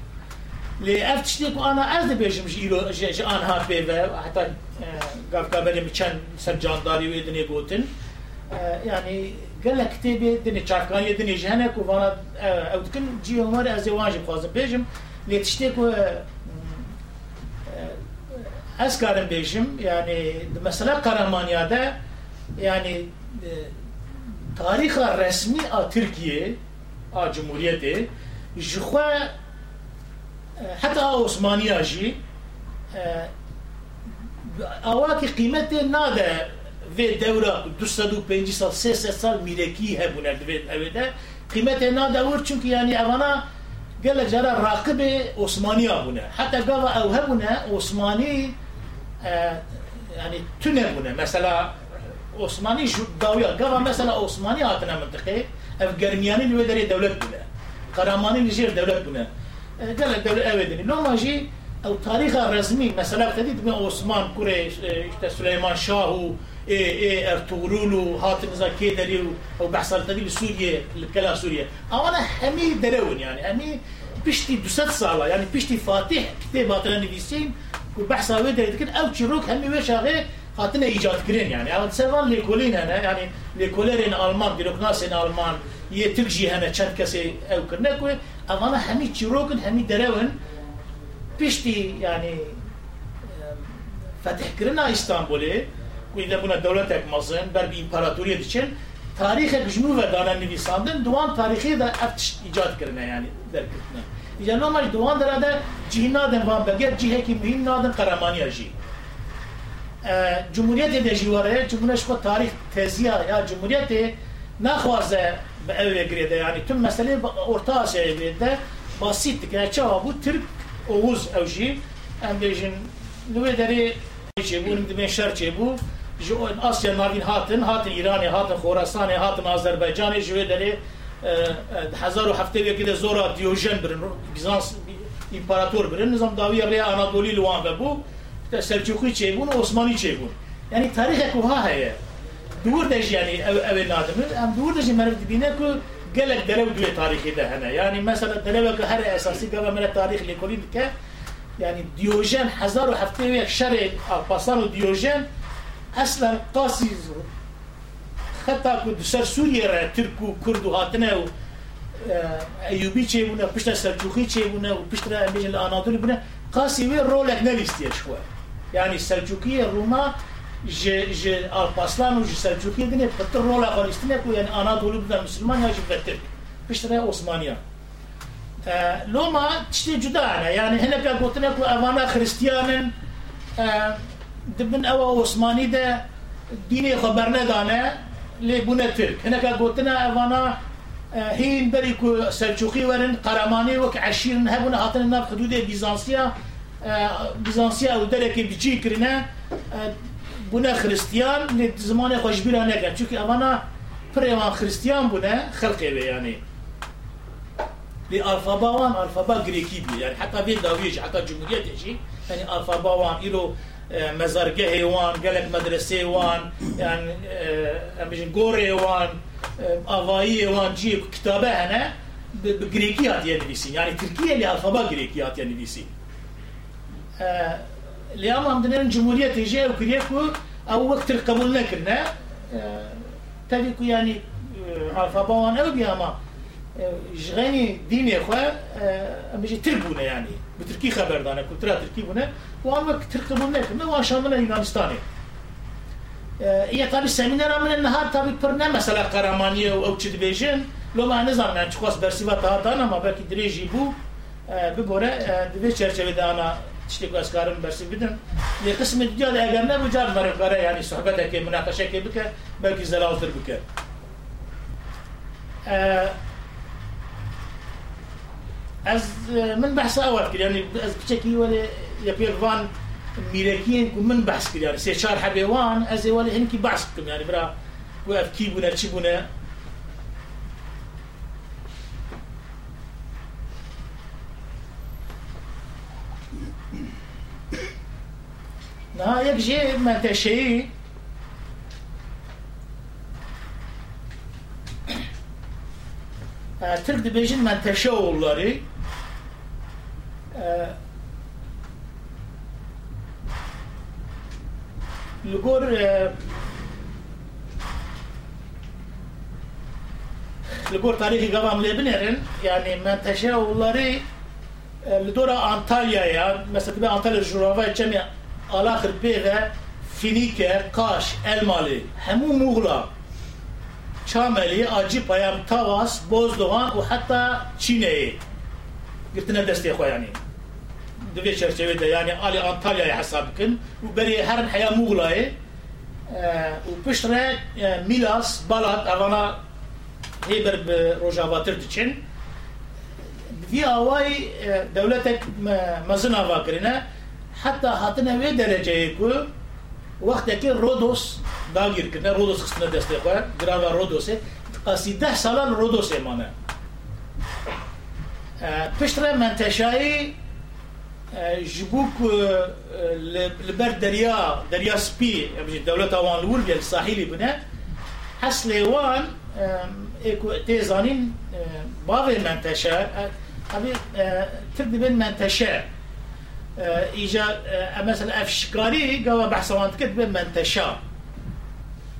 لي افتشتيك أنا از بيجم جيلو جان هات بيفا حتى قاف قابل مشان سجان داري ويدني قوتن يعني قال لك كتابي دني تشاركان يدني جهنك وفانا أو تكن جي عمر از واجب خازم بيجم لي تشتيك از كارم بيجم يعني مثلا قرمانيا ده يعني تاريخ الرسمي ا تركيا ا جمهوريته جخوا حتى عثمانية جي اواكي قيمته نادا في دورة 205 سال 300 سال ميلكي هبونا دوید اوده قيمته نادا ور چونك يعني اوانا قال لك جرى راقب عثماني ابونا حتى قال او هبونا عثماني يعني تنبونا مثلا عثماني جو داوية قال مثلا عثماني هاتنا منطقه اف قرمياني اللي ودري دولة بنا قراماني اللي جير دولة بنا قال لك دولة اويدني لو ما جي أو تاريخ رسمي مثلا تديد من عثمان كوري سليمان شاه اي اي ارطغرل وهات نزا كيدري أو بحصل تدي سوريا الكلا سوريا أو أنا همي درون يعني همي بشتي دوست سالا يعني بشتي فاتح كتابات نفيسين وبحثا ويدري لكن أو تشروك همي وش hatine icatkirin yani. Yani sevan lekolin hene yani lekolerin Alman, bürokrasin Alman, ye Türkçe hene çat kesi ev kırne koy. Avana hemi çirokun hemi derevin pişti yani fetih kirina İstanbul'e kuyda buna devlet ekmasın, ber bir imparatoriyet için tarihe gücünü ve danen nivisandın, duan tarihi de eft icat kirine yani der. Yani normal duan derede cihna den van beger ciheki mühim nadın karamaniya cihna. جمهوریت ده جواره جمهوریت خود تاریخ تزیه یا جمهوریت نخوازه به اوه گریده يعني تم مسئله orta Asya'ya girdi. Basit ki çava bu Türk Oğuz evji em bejin nüve deri çe bu nüve şer çe bu ji Asya navin hatın hatın İran'ı hatın Khorasan'ı hatın Azerbaycan'ı ji deri هزار و هفته وی که زورا دیوژن برن بیزانس امپراتور برن نظام داوی ری آناتولی لوان و بو سلجوقی چیبون و عثمانی چیبون. یعنی تاریخ کوها هیا دور دش یعنی او او نادم. ام دور دش مرد بینه کو گلک درو دوی تاریخی ده هنه. یعنی مثلا درو که هر اساسی گوه من تاریخ لیکولین که یعنی دیوژن هزار و هفته یک شر پاسان و دیوژن اصلا قاسی خطا کو سر سوریه را ترک و کرد و هاتنه و ایوبی چه بونه پشت سلجوقی چه بونه و پشت امیجن آنادول بونه قاسی وی رولک نویستیه شوه شوي يعني السلجوقية الروما ج ج الپاسلان و ج سلجوقية دنيا بطر رولا خالستنا كو يعني اناضولي بونا مسلمان يا جبت ترك پشت را عثمانيا لو ما تشتي جدا أنا يعني هنا كا قلتنا كو اوانا خريستيان دبن او عثماني ده ديني خبرنا دانا لبونا ترك هنا كا قلتنا اوانا هين بريكو سلجوقي ورن قرماني وك عشير هبونا هاتنا ناب حدود بيزانسيا بيزانسيا أو درك بيجي كرنا بونا خريستيان لزمان خوش بيرا نكن چونكي اوانا بريوان خريستيان بونا خلقي يعني لألفابا وان ألفابا غريكي بي يعني حتى بين داويج حتى جمهورية شيء يعني ألفابا وان إلو مزارگه وان گلک مدرسه وان يعني امبيجن گوره وان آوایی وان جي كتابه هنا بغريكي هات ينفيسين يعني تركيا اللي ألفابا غريكي هات ينفيسين لأما عندنا جمهورية تيجي وكريكو أو وقت القبول نكرنا تبيكو يعني ألفابا وان أو بياما جغاني ديني خوا امجي تربونا يعني. بتركي خبر دانا كنت را تركي بنا وان وقت ترقبونا كنا وان شاملنا يونانستاني هي طبعا سمينار من النهار طبعا برنا مثلا قرامانية أو تشد بيجن لو ما نظام يعني تخواس برسيبا تهاتانا ما باكي دريجي بو. ببورا دبي چرچوه دانا. تشتكو اسكارم برسي بدن. لقسم الدجال اگر نبو جاد مرقره يعني صحبتك كي بك بلكي زلالتر بك. از من بحث اول کرد یعنی از بچکی ولی یا پیروان میرکین کو من بحث کرد یعنی سه چهار حبیوان از ولی هنکی بحث کردم یعنی برا و اف کی بونه Na, jak żyje Menteszyi, e, Türk Dibeş'in Menteşe oğulları e, Ligor e, Ligor tarihi gavam lebinerin yani Menteşe oğulları Lidora Antalya'ya mesela ben Antalya Jurava Cemiyat Alakhir pêve Finîker, Kaş, Elmalê hemû Muğla Çamelî, Acıpayam, Tavas, Bozdoğan û heta Çîneyê girtine destê xwe yanî. Di vê çerçevede yani alê Antalyayê hesab bikin û berê her heya Muğlayê û e, pişt e, Milas, Balat evana hêber bi e, rojavatir diçin. Vî awayî devletek mezin ava kirine Hatta hatine ve dereceye ku vaktaki Rodos dagir kirne Rodos kısmına destek var. Grava Rodos'e. Kaside salan Rodos emane. Piştre menteşayı جبوك لبر دريا دريا سبي دولة وان الورجة الساحلي بنا حس ليوان اكو تيزانين بابي منتشا ابي تبدي بين منتشا ايجا مثلا افشكاري قوا بحثوان تكتب منتشا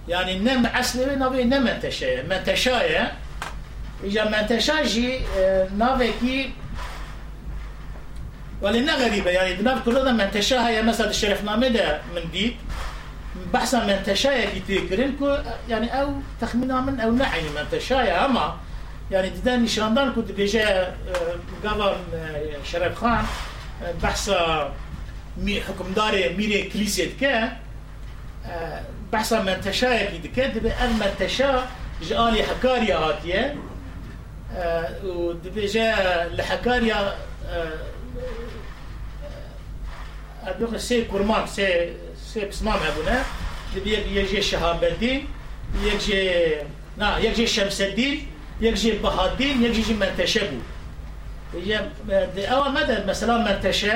يعني نم اصلي نبي نم منتشا منتشايا ايجا منتشا جي نافيكي ولنا غريبه يعني كل هذا منتشاها يا مثلا الشرف نامه ده من دي بحثا منتشايا كي تكرين كو يعني أو تخمينا من أو نعي منتشايا أما. يعني ددا نشاندان كنت بيجا قبل شرف خان. بحثا مي حكمدار ميري كليسيت كا بحثا منتشايا كي دكا دبي المنتشا جالي حكاريا هاتيه ودبي جا لحكاريا ادوخ سي كرمان سي سي بسمام ابونا دبي يجي شهاب الدين يجي نا يجي شمس الدين يجي بها الدين يجي منتشبو يجي اول مدى مثلا منتشى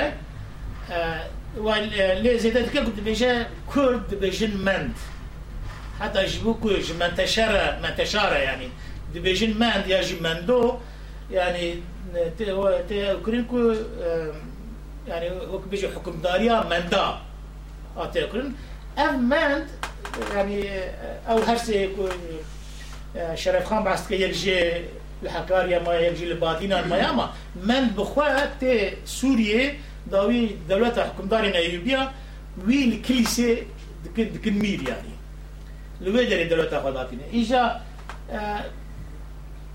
واللي زيدت كنت بيجي كرد بيجن مند. حتى يجيبوكو منتشرة منتشرة يعني. دبيجن مند يجي مندو يعني تأكلينكو يعني وك بيجي حكم داريا مندا. أتأكلين أف مند يعني أو هرسي شرف خان بعث كي يجي الحكاريا ما يجي لبادينا ما ياما من بخواه تي سوريا داوي دولة حكم داري نيروبيا وي الكليسي دكن دكن مير يعني لوي داري دولة خداتنا إجا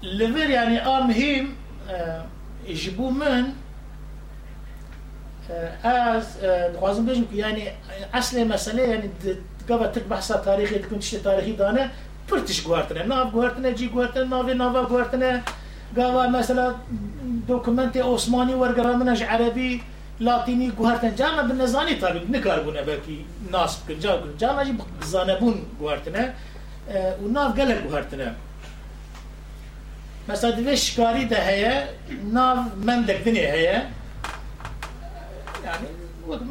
لفير يعني آم هيم يجيبو من از خوازم بجم که یعنی اصل مسئله یعنی قبل تک بحثا تاریخی تكون تشتي تاریخی دانه. پرتش گوارتنه ناف گوارتنه جی گوارتنه ناف ناف گوارتنه گاوا مثلا دوکمنت عثمانی ورگرامنش عربی لاتینی گوارتنه جامع به نزانی تابع نکار بونه کی ناس کن جا کن جامع جی زانبون گوارتنه و ناف گله گوارتنه مثلا دوی شکاری ده هیه ناف مندک دنی هیه. یعنی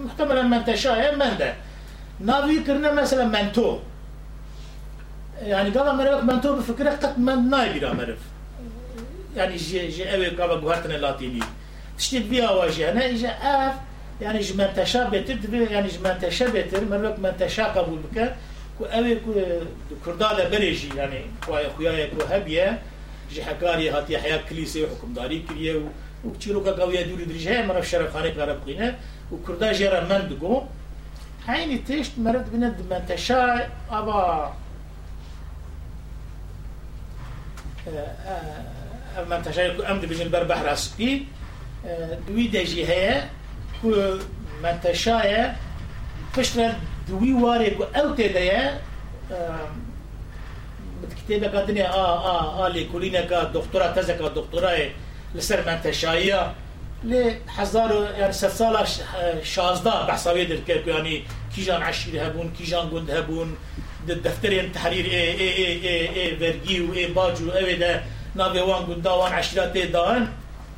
محتملا منتشا من منده. ناوی کرنه مثلا منتو. يعني قال مريك منتو بفكرة قد من ناي بلا مرف يعني جي جي أوي قال بوهرتنا اللاتيني. تشتيت بيها واجه أنا إجا اف يعني ج من تشاء بتر يعني ج من تشاء بتر مريك من تشاء قبول بك كو أوي كو كردادا بريجي يعني. خويا خويا كو هبية. جي حكاري هاتي حياة كليسي وحكم داري كريه وكتيرو كاقوية دوري مرة في شرف خاني بغرب قينة. وكردا جيرا من دقو. حيني تيشت مرد بند من تشاء أبا من تشاء أمد بجن بربح راسكي دوي دجي هي كو من تشاء فشتر دوي واري كو أو تدايا بتكتبه قادني آه آه آه لكلينا كدكتوراه تزكى دكتوراه لسر منتشايا ل حزار يعني ست سال شازده بحسابي دركب يعني كيجان عشير هبون كيجان قند defterên tehrîr ê ê ê ê ê vergî û ê bac û ew ê de e, e, e, navê wan gundan wan eşîratê dan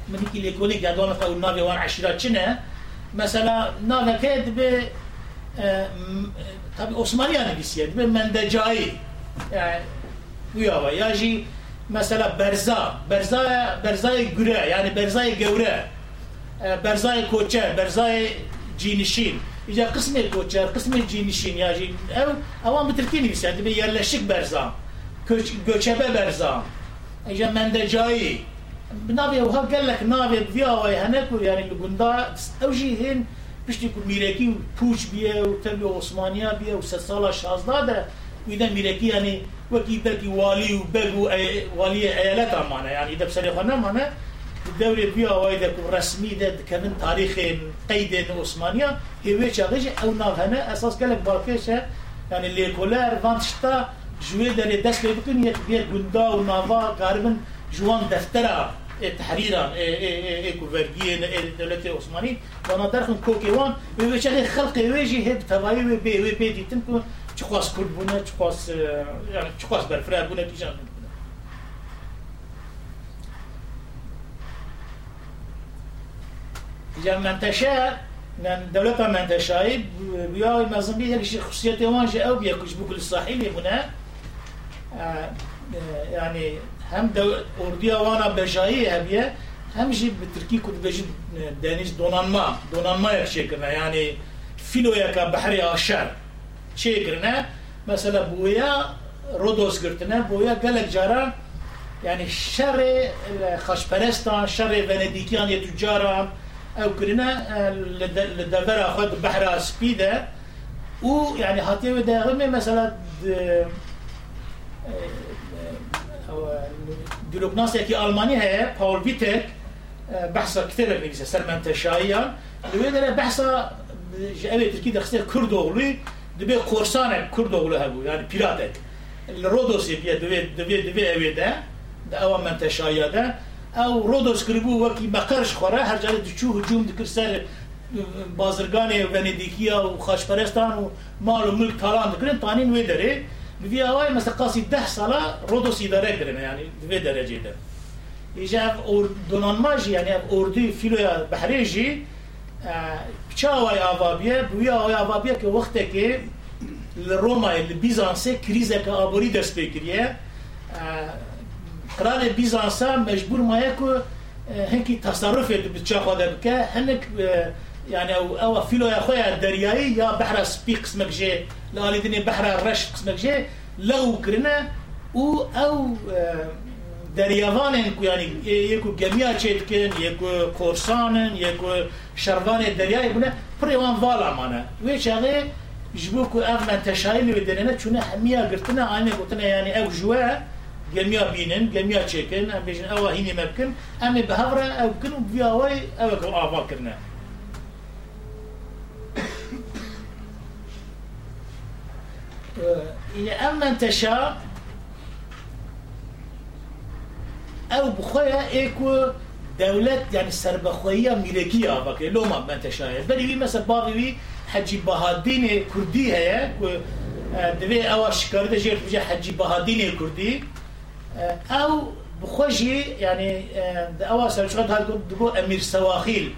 minikî lêkolîk gerdan xwe û navê wan eşîrat çi ne mesela naveke dibe tabi Osmaniye nivîsiye şey dibe mendecayî yani uya ve ya jî mesela berza berza berzayê güre yani berzayê gewre berzayê koçe berzayê cinişîn İca kısmı koçer kısmı cinişin yaji ev avam bir Türkiye nivisiye yani bir yerleşik berza Göç, göçebe berza İca mendecai نابي وها قال لك نابي فيها وهي هناك يعني اللي قندا اوجي هين پشتی کو میرکی و پوچ بیه و تبی عثمانیا بیه و سه سال شازده ده ویده میرکی یعنی وکی بلکی والی و بگو والی ایالت مانه یعنی ده بسری خانه مانه الدولة بيا وايد رسمي دة كمان تاريخ قيد عثمانية. هي شغلة أو نافهنا أساس كلك باكشة يعني اللي كولار فانشتا جوي دة دست بيكون يتبير جندا ونافا قاربن جوان دفترة تحريرا ايكو فيرجين الدولة العثمانية وأنا درخن كوكيوان ويشغل خلق ويجي هب تواي وبي وبي دي تنكو. تشخواس كل بنا تشخواس يعني تشخواس برفرا بنا كيشان إذا منتشى من دولة منتشى بيا مازن بيه لشي خصوصية وانجا أو بيا كش بكل الصحيح هنا يعني هم دو اردویا وانا بجایی هبیه همجی به ترکی کد بجی دانش دونانما دونانما یک چه کرنه یعنی فیلو یکا بحری آشر چه کرنه مثلا بویا رودوس گرتنه بویا گلک جارا يعني شر خشپرستان شر فنديكيان يتجارا أو كرنا لدفر أخذ بحر سبيدة. و يعني هاتيه ده مثلا دلوقناسێکی ئەلمانی هەیە پاول بیتێک بەحسا کتێبێک نویسە سەرمەنتەشاییان لەوێ دەرە بەحسا ئەوێ ترکی دەخستێ کوردۆغڵی دەبێ قۆرسانێک کوردۆغڵە هەبوو یانی پیراتێک لە ڕۆدۆسی بێ دەوێت دەبێت دەبێ ئەوێدە ئەوە او رودوس کربو وکی بقرش خوره هر جاره دچو هجوم دکر سر بازرگان ونیدیکیا و خاشپرستان و مال و ملک تالان دکرن تانین وی داره بی آوائی مثل قاسی ده ساله رودوس اداره کرنه یعنی وی درجه ده ایجا او دونانماجی یعنی اوردی فیلوی بحریجی چه آوائی آوابیه بوی آوائی آوابیه که وقتی که روما بیزانسه کریزه که آبوری دست بکریه. کران بیزانسا مجبور ما که هنکی تصرف بچه خود بکه هنک يعني یعنی او او فيلو يا خويا الدرياي يا بحر سبي قسمك جي لا لدني بحر رش قسمك جي لو كرنا او او دريافان يعني يكو کورسان تشيتكن يكو دریایی يكو شربان الدرياي بنا بريوان فالا مانا ويش کو جبوكو اغمى تشايل ودنينا شنو همیا قلتنا انا قلتنا يعني یعنی او جواه جميع بينن جميع چيكن ام بيجن أو هيني مبكن ام بهفرة أو كنو بياوي أو كو آفا كرنا إلى أما تشاء أو بخويا إيكو دولة يعني سربخوية ملكية بك لو ما من تشاء. بل مثلا باغي حجي بهادين كردي هي دبي أو شكر ده جير بجي حجي او بخوشی یعنی اوا سرچوند هات دو امیر سواخیل.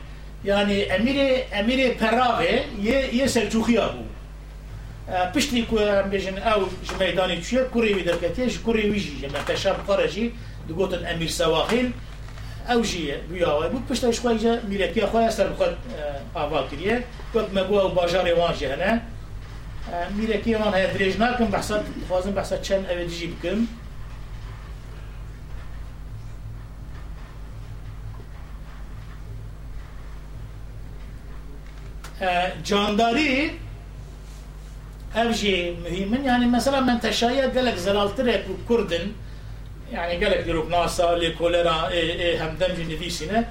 یعنی امیر امیر پراوه یه یه سلجوقیا بود. پشتی که بیشن او جمیدانی چیه؟ کوری وی درکتیش کوری ویجی جمع پشاب قرجی دوگوتن امیر سواخیل. او جیه و بود پشتش خواهی جا میرکی خواهی سر بخواد آوا کریه. وقت مگو او باجار وان جهنه میرکی وان هیدریج ناکم بحث فازم بحث چن او دیجی بکم جانداری اوجی مهمن یعنی مثلا من تشایی گلک زلالتره بو کردن یعنی گلک دروب ناسا لی کولرا همدم جنی دیسینه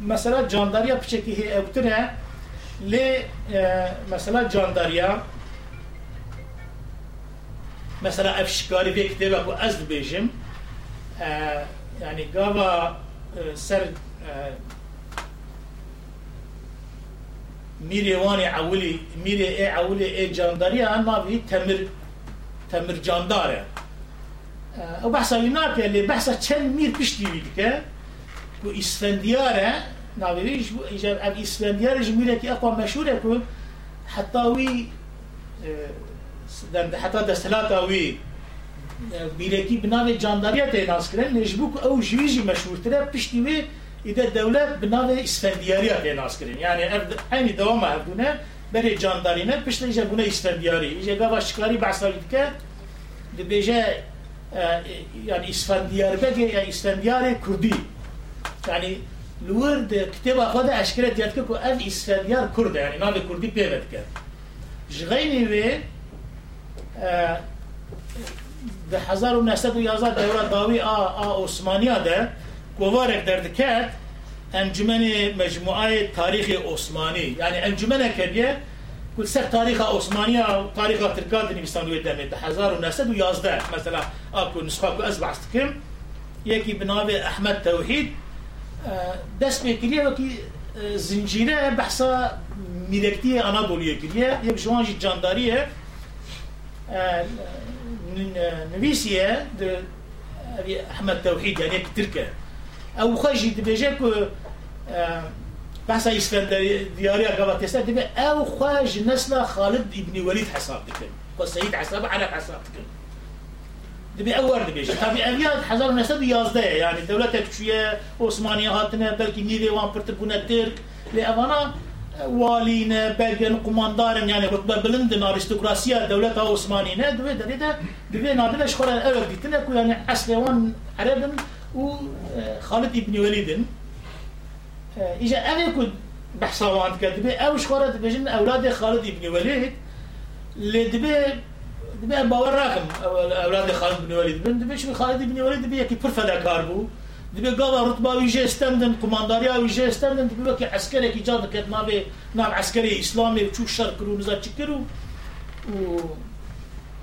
مثلا جانداری پچکی هی اوتره لی مثلا جانداری مثلا افشکاری بی کتیبا بو از بیجم یعنی گابا سر dibêjim yani gava سر میری وانی عولی میری ای عولی ای جانداری هم ناوی تمر تمر جانداره او بحثا يناك اللي بحثا چند میر پشتی وید که کو اسفندیاره ناویش ایجاب اب اسفندیاره جمیره که اقوى مشهوره کو حتى وی حتى دستلاتا وی بیرکی بناوی جانداریت ایده دولت به نام اسفندیاری ها پیناس کرین یعنی همی دوام هفدونه بری جانداری نه پشت ایجا بونه اسفندیاری. ایجا گاوا شکاری بحثاوید که دی بیجه یعنی اسفندیار بگه یا اسفندیار کردی. یعنی لور دی کتاب خود اشکره دید که که اف اسفندیار کرده یعنی نام کردی پیوت کرد. جغینی وی ده هزار و نهصد و یازده دوره داوی آ آ عثمانی ده. گوارک دردکت انجمن مجموعه تاریخ عثمانی. یعنی انجمن کبیه کل سر تاریخ عثمانی و تاریخ ترکان دنیستان وی دمیت 1911 مثلا آکو نسخه کو از بحث کم یکی بنام احمد توحید. دست بکریه و کی زنجیره بحثا ملکتی آنادولیه کلیه یک جوانجی جانداریه. نویسیه احمد توحید یعنی ترکه. أو خواجی دبیجه که بحث اسفندیاری قبل تسا دبی أو خواج نسل خالد ابن وليد حساب دكن وسيد حساب على حساب دكن دبي اول دبيش طبي ابيات حزار نسب يازده يعني دولة شوية عثمانية هاتنا بلكي نيلي وان برتبونا ترك لأمانا والينا بلغن قماندارن يعني رتبة بلندن ارستقراسية دولة عثمانية دبي دريدا دبي نادلش خورا الأول ديتنا كو يعني اصلي وان عربن وخالد ابن وليد إجا أنا كنت بحصوان كدبي أو شخورة بجن أولاد خالد ابن وليد اللي دبي دبي باور راكم أولاد خالد ابن وليد بن دبي شو خالد ابن وليد دبي يكي برفدا كاربو دبي قال رتبة ويجي استمدن كومانداريا ويجي استمدن دبي بكي عسكري كي جاد كت ما بي نام عسكري إسلامي وشو شر كرو نزات شكرو و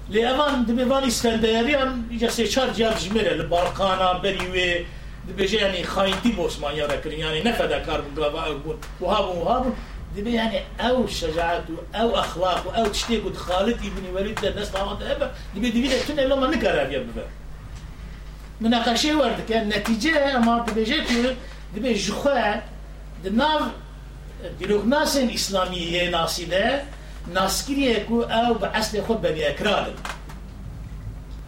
لیوان دبیوان اسکندریان یه سه چار جاب جمیره لبالکانا بریوی دبیجه یعنی خاینتی بوسمان یاره کرین یعنی نفدا کار بون و وهاب دبي یعنی او و او اخلاق او بود خالد ابن آمد الناس طبعا دبي دبي تنا لما نكر يا بابا مناقشه ورد كان نتیجه اما دبي جات دبي جخا دناف ديلوغناسين اسلامیه ناسیده ناسيده ناسكري يكو أو بعسل خود بني اكراد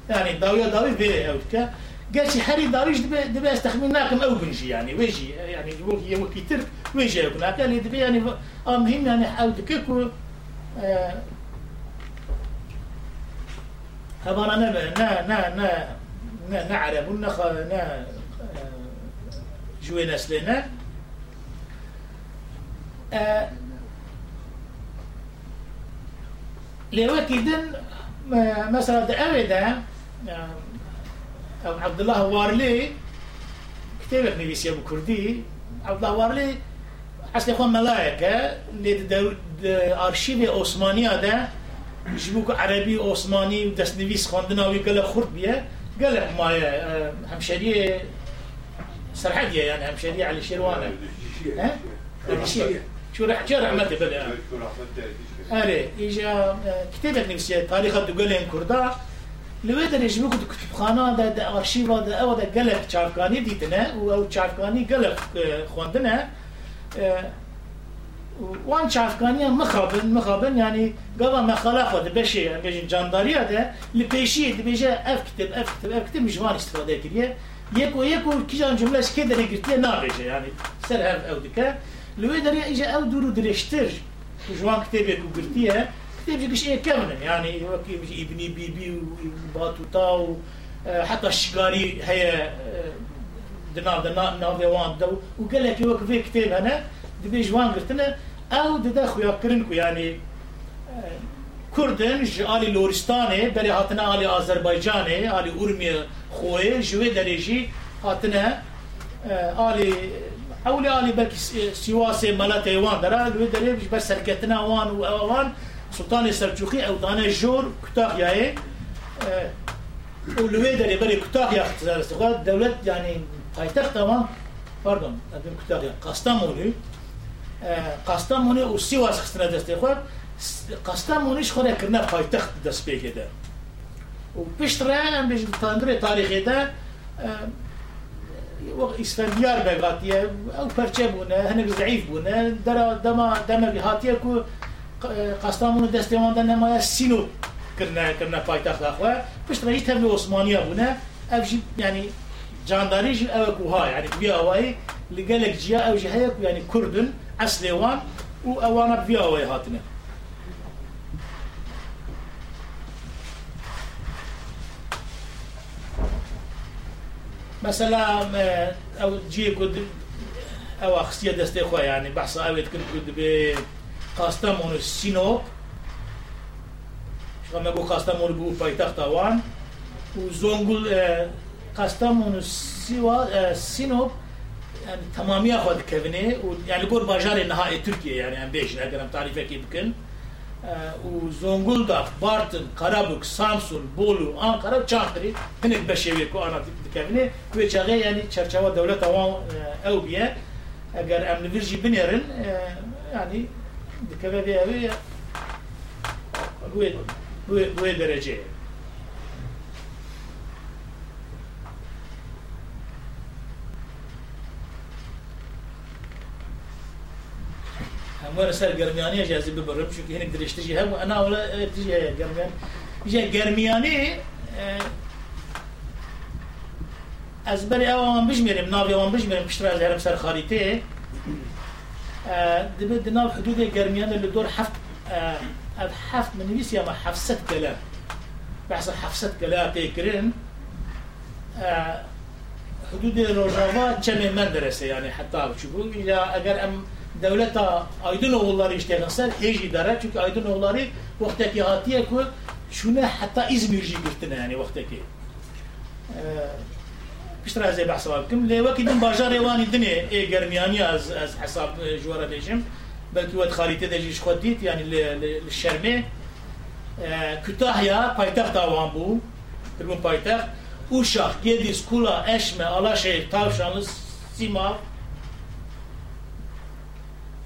يعني داوية داوي في أو كا قالش حري داويش دبي دبي استخدمناكم أو بنجي يعني ويجي يعني يقول هي وكي ترك ويجي يكون يعني دبي يعني مهم يعني حاول تكيكو آه هبانا نا نا نا نا نا نعرب ونخ نا جوي نسلنا آه لوكيدن مثلا أبدا عبد الله وارلي كتابة نبيسيا بكردي عبد الله وارلي أصل يخون ملايكة اللي أرشيف عثمانية ده يجيبوك عربي عثماني ودس نبيس خواندنا ويقال خرد بيه. قال ما همشرية سرحدية يعني همشرية على شيروانة. ها؟ شو رح شو رحمته بلا آره ایجا کتاب نویسی تاریخ دو گلین کرده لوی درجه بکد کتابخانه ده ده آرشیو ده او ده گلک چارکانی دیدنه و او چارکانی گلک خوندنه وان چارکانی مخابن مخابن یعنی گوا مخاله خود بشه بشه جانداریه ده لپیشی ده بشه اف کتاب اف کتاب اف کتاب مجوان استفاده کریه یکو یکو یک جان جمله شکه دره گرتیه نابشه یعنی سر هم او دکه لوی درجه ایجا او دورو درشتر جوان كتابك وقرتيها كتابك شيء كامل يعني ابني بيبي وباتوتا حتى الشقاري هي دنا دنا نافيوان دو وقال لك وقف في كتاب أنا دبي جوان قرتنا أو ددا خويا كرنكو يعني كردن آلی لورستانه بلی هاتنا آلی آذربایجانه آلی اورمی خوی جوی درجی هاتنا آلی اولي آلی بلکه سیواس ملت ایوان داره. لوی داره بس سرکتنا وان و آوان سلطان سلجوقي أو دانه جور كتاق ياي ولوي داري بري كتاق يا اختصار استخدام دولت يعني پایتخت وان pardon كتاغي قسطموني قسطموني و سيواس خستنا دستي خو قسطمونيش خو كرنا پایتخت دست بيكي ده و پشتره ام بيج تاندري تاريخي ده اسفندیار بگاتیه أو پرچه بونه هنگ ضعیف بونه در دما دما بهاتیه کو قسطامون دستمان دن نمایا سینو کرنا کرنا پایتخت اخوا پشت رایی تبلی عثمانیه بونه أو جی يعني جانداری جی أو کوها يعني بیا اوای لگلک جیا أو جی هيك يعني كردن اصلي وان و أوانا بیا اوای هاتنه مثلا او جي كود او اخسيه دستي خو يعني بحث اويت كنت كود ب قاستمون السينوب شو ما بو قاستمون بو بايتخت اوان وزونغول قاستمون السيوا سينوب يعني تمامية خود كفني يعني قول باجار النهائي تركيا يعني ام بيش اگر ام تعريفه كي بكن Ee, Zonguldak, Bartın, Karabük, Samsun, Bolu, Ankara, Çankırı. Hinek beşevi ku ana dikevini. Ve çağı yani çerçeve devlet avan evbiye eğer emni virji binerin e, yani dikeve bir evi bu bu derece. هموار سر گرمیانی اجازه ببرم هنگ درشت جی هم أنا ولا تجي گرمیان جی گرمیانی از بری آوان بجمرم ناوی آوان بجمرم پشتر از هرم سر خاريته دبي دناو حدود گرمیان اللي دور حفت اب حفت من نبيس يا ما حفصت كلام بحث حفصت كلام تيكرين حدود روجاوا كم مدرسه يعني حتى شوفوا اذا اگر ام devleta aydın oğulları işleyenler heji dara çünkü aydın oğulları vaktaki hatiye ku şuna hatta İzmirci girtine yani vaktaki piştra zey bahsa bakim le vakidin bajar evani dine e germiyani az az hesap jwara dejim. Belki wad kharite de jiş yani le şerme. Kütahya paytaxt avan bu. Kırmın paytaxt. Uşak, Gediz, Kula, Eşme, Alaşehir, Tavşanlı, Simav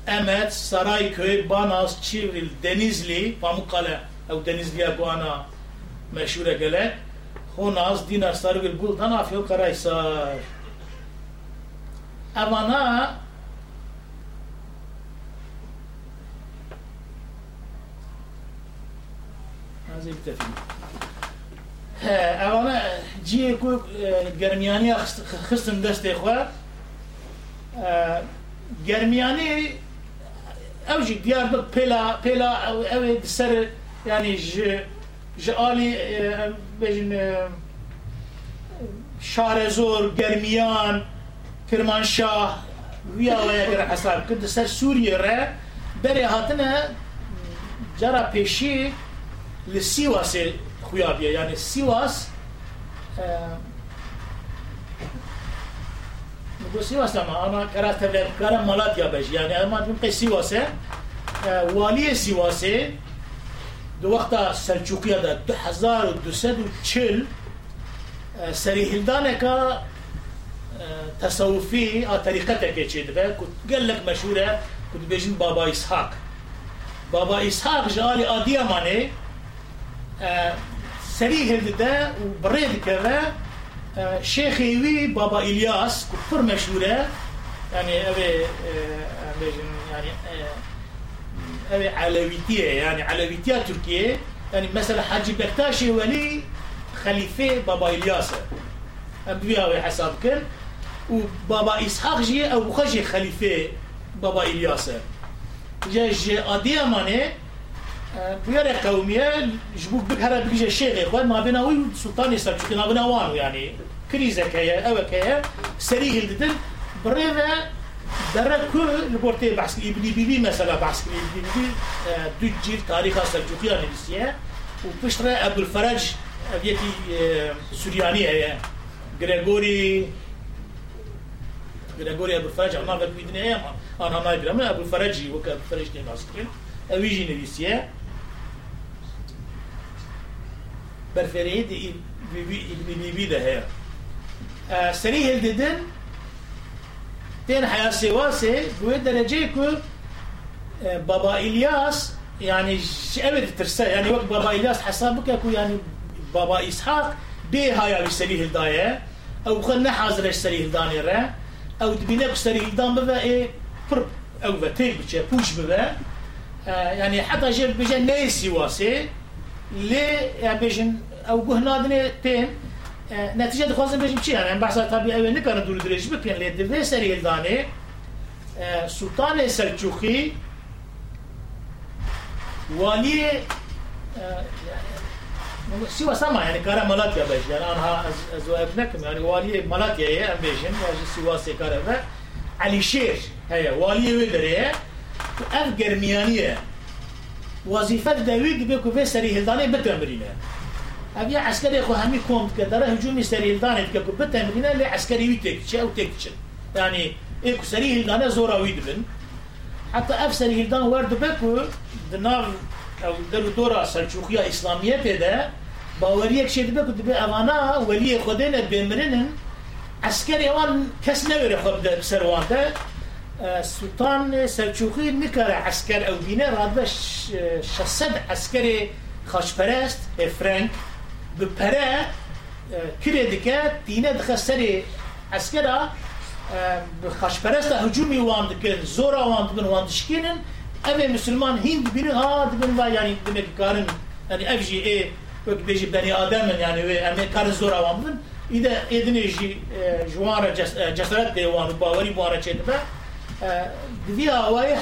Emet, Sarayköy, Banas, Çivril, Denizli, Pamukkale, ev Denizli'ye bu ana meşhure gele, Honaz, Dinas, Sarıgül, Buldan, Afyon, Karahisar. Evana Hazreti Tefim. He, evana ciye ku e, germiyaniye hıstım desteği var. E, Germiyani ev jî diyardik pela pela ev ev ser yani ji ji alî e, bejin e, Şarezor, Germiyan, Kirmanşah, Viyavaya göre hesap kırdı. Ser Suriye re, beri hatına cara peşi li Sivas'e huyabiye. Yani Sivas, e, دو واسه ما اما کرد تبلیغ کار ملاد یا بچی. یعنی اما دو تا واسه والی سی واسه دو وقتا سرچوکی داد دو هزار و چهل سری هندان کا تصوفی طریقته که چید به کد گلک مشهوره کد بچین بابا اسحاق. بابا اسحاق جالی آدیامانه سری هندده و برید کرده شيخي وي بابا إلياس كفر مشهورة. يعني أبي يعني أبي علويتية يعني علويتية تركيا يعني مثلا حاج بكتاشي ولي خليفة بابا إلياس. أبي حساب كن وبابا إسحاق جي أو خجي خليفة بابا إلياس. جاي أديا ماني بيار قومية جبوك بك هذا بيجي الشيخ إخوان ما بينا وي سلطان يسلم ما بينا وانو يعني. كريزة كيا أو كيا سريه الدين بريفا درا كل البورتي بحث إبلي بيبي مثلا بحث إبلي بيبي دو جيل تاريخ سلجوقية نبيسية وبشترى أبو الفرج أبيتي سوريانية هي غريغوري غريغوري أبو الفرج أنا بقول أنا ما أدري أبو الفرج وك أبو الفرج نباسكين أويجي نبيسية برفريد بيبي ده هي سريه الددن تين حياة سواسي بوي درجة كو آه، بابا إلياس يعني شأبد ترسى يعني وقت بابا إلياس حسابك كو يعني بابا إسحاق. بي هاي بسريه الداية أو خلنا حاضر سريه الداني را أو تبينك سريه الدان ببا إيه؟ بر أو بتيك بتشي بوش ببا. آه، يعني حتى جيب بيجن نيسي واسي. لي يعني بيجن؟ أو گهنادنه تين. آه، نتیجه دخواستم بشم چی هم بحث طبیعی و نکنه دور درجی بکن لید به سر یلدانه سلطان سلچوخی والی و سما یعنی کار ملاتيا باش یعنی آنها از ابنكم يعني والي ملاتيا سی و سی واجي سوى علی شیر علي والی هي والي تو اف گرمیانیه وظيفه دويك بكو به سری هلداني بتمرینه اوی عسکری خو همی کند که در هجومی سریلدانت که بته مگنه لی عسکری وی تکچه او تکچه یعنی ایکو سری هلدانه زورا وی دبن حتی اف سری هلدان ورد بکو دناو او دلو دورا سلچوخیا اسلامیت ده باوریک شد بکو دبی اوانا ولی خودین بمرنن عسکری وان کس نوره خود سروان ده سلطان سلچوخی نکره عسکر او دینه رادبه شصد عسکری خاشپرست فرانک بپره كري دكات دينا دخسري عسكرا خاشپرست هجومي وان دكن زورا وان دكن وان دشكينن ابي مسلمان هند بينن ها دبن يعني دمك كارن يعني افجي ايه وقت بيجي بني ادم يعني ام كارن زورا وان دبن اذا اذن يجي جوار جسرت ديوان باوري بوارا چتبه دفيا هواي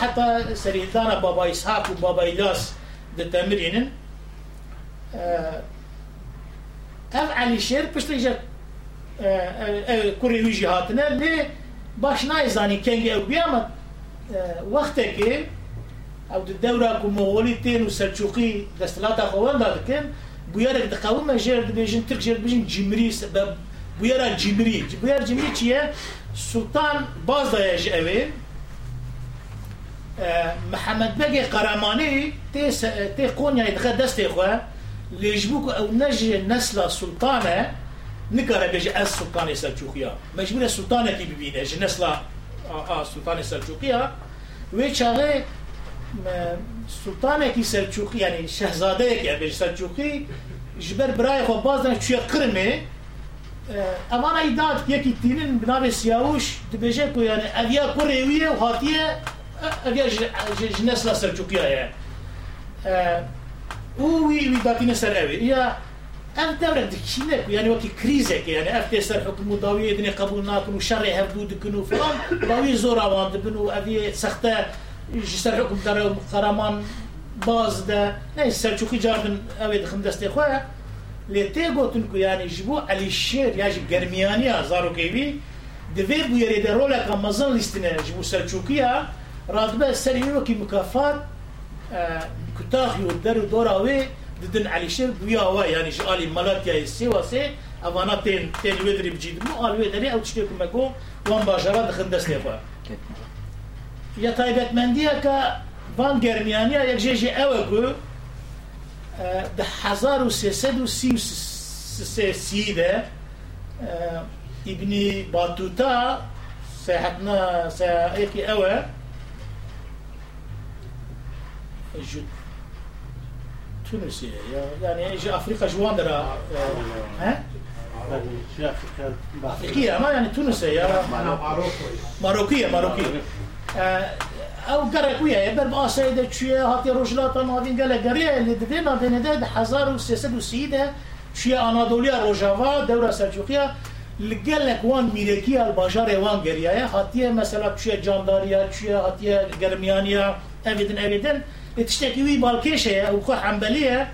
ev Alişer piştî ji kurê wî jî hatine lê baş nayê zanî kengê ew bûye me wextekê ew di dewra ku Moğolî tên û Selçûqî destilata xwe wenda dikin bûyerek diqewime jêr dibêjin Tirk jêr dibêjin cimrî bûyera cimrî bûyer cimrî çi ye Sultan baz daye ji evê محمد بگی قرمانی te تی قونیای دخه دستی ليجبوك أو نجي نسل سلطانة نكره بيجي أس سلطان سلجوقيا مجبور السلطانه كي ببينة. جي نسل آه آه سلطان سلجوقيا وي شاغي سلطانة كي سلجوقي يعني شهزادة كي بيجي سلجوقي جبر براي خو بازن شوية قرمه امانه ايداد يكي تينين بنابي سياوش دبيجي كو يعني افيا كوريويه وهاتيه افيا جنسلا سلجوقيا يعني وي وي داتينا سر اوي يا ام دورة دكينك يعني وكي كريزك يعني اف تسر حكم داوية دني قبول ناكن وشر هبدو دكنو فلان داوية زورا وان دبنو افي سخته جسر حكم دار قرامان باز ده نه سلجوقي جاردن اوي دخم دستي خواه li tê gotin ku yani ji bo Elîşêr ya ji germiyaniya zarokêvî divê bû yerê de roleka mezin lîstine ji bo Selçûkiya radibe serî wekî کوتاهی و در و دورا وی ددن علیشر بیا وای. یعنی جالی ملاتیا سی و سی اوانا تین تین ویدری بجید مو آل ویدری او چیکو مگو وان باجرا دخن دست لفا یا تایبت مندیه که وان گرمیانی یک جیج اوه که ده هزار و سیصد و سی و سی ده ابن باتوتا ساحتنا ساحتنا اوه سايكي أوى جو تونسية يعني اجى افريقيا جوان درا ها افريقية ما يعني تونسية ماروكية ماروكية او گره کویه یه بر آسای ده چیه هاتی روشلاتا نادین گله گریه لی ده نادین ده ده هزار و سیسد و سیده چیه آنادولیا روژاوا دورا سلجوقیا لگلک وان میرکی الباجار وان گریه هاتی مثلا چیه جانداریا چیه هاتی گرمیانیا اویدن اویدن بتشتكي وي بالكيشة أو خو حنبلية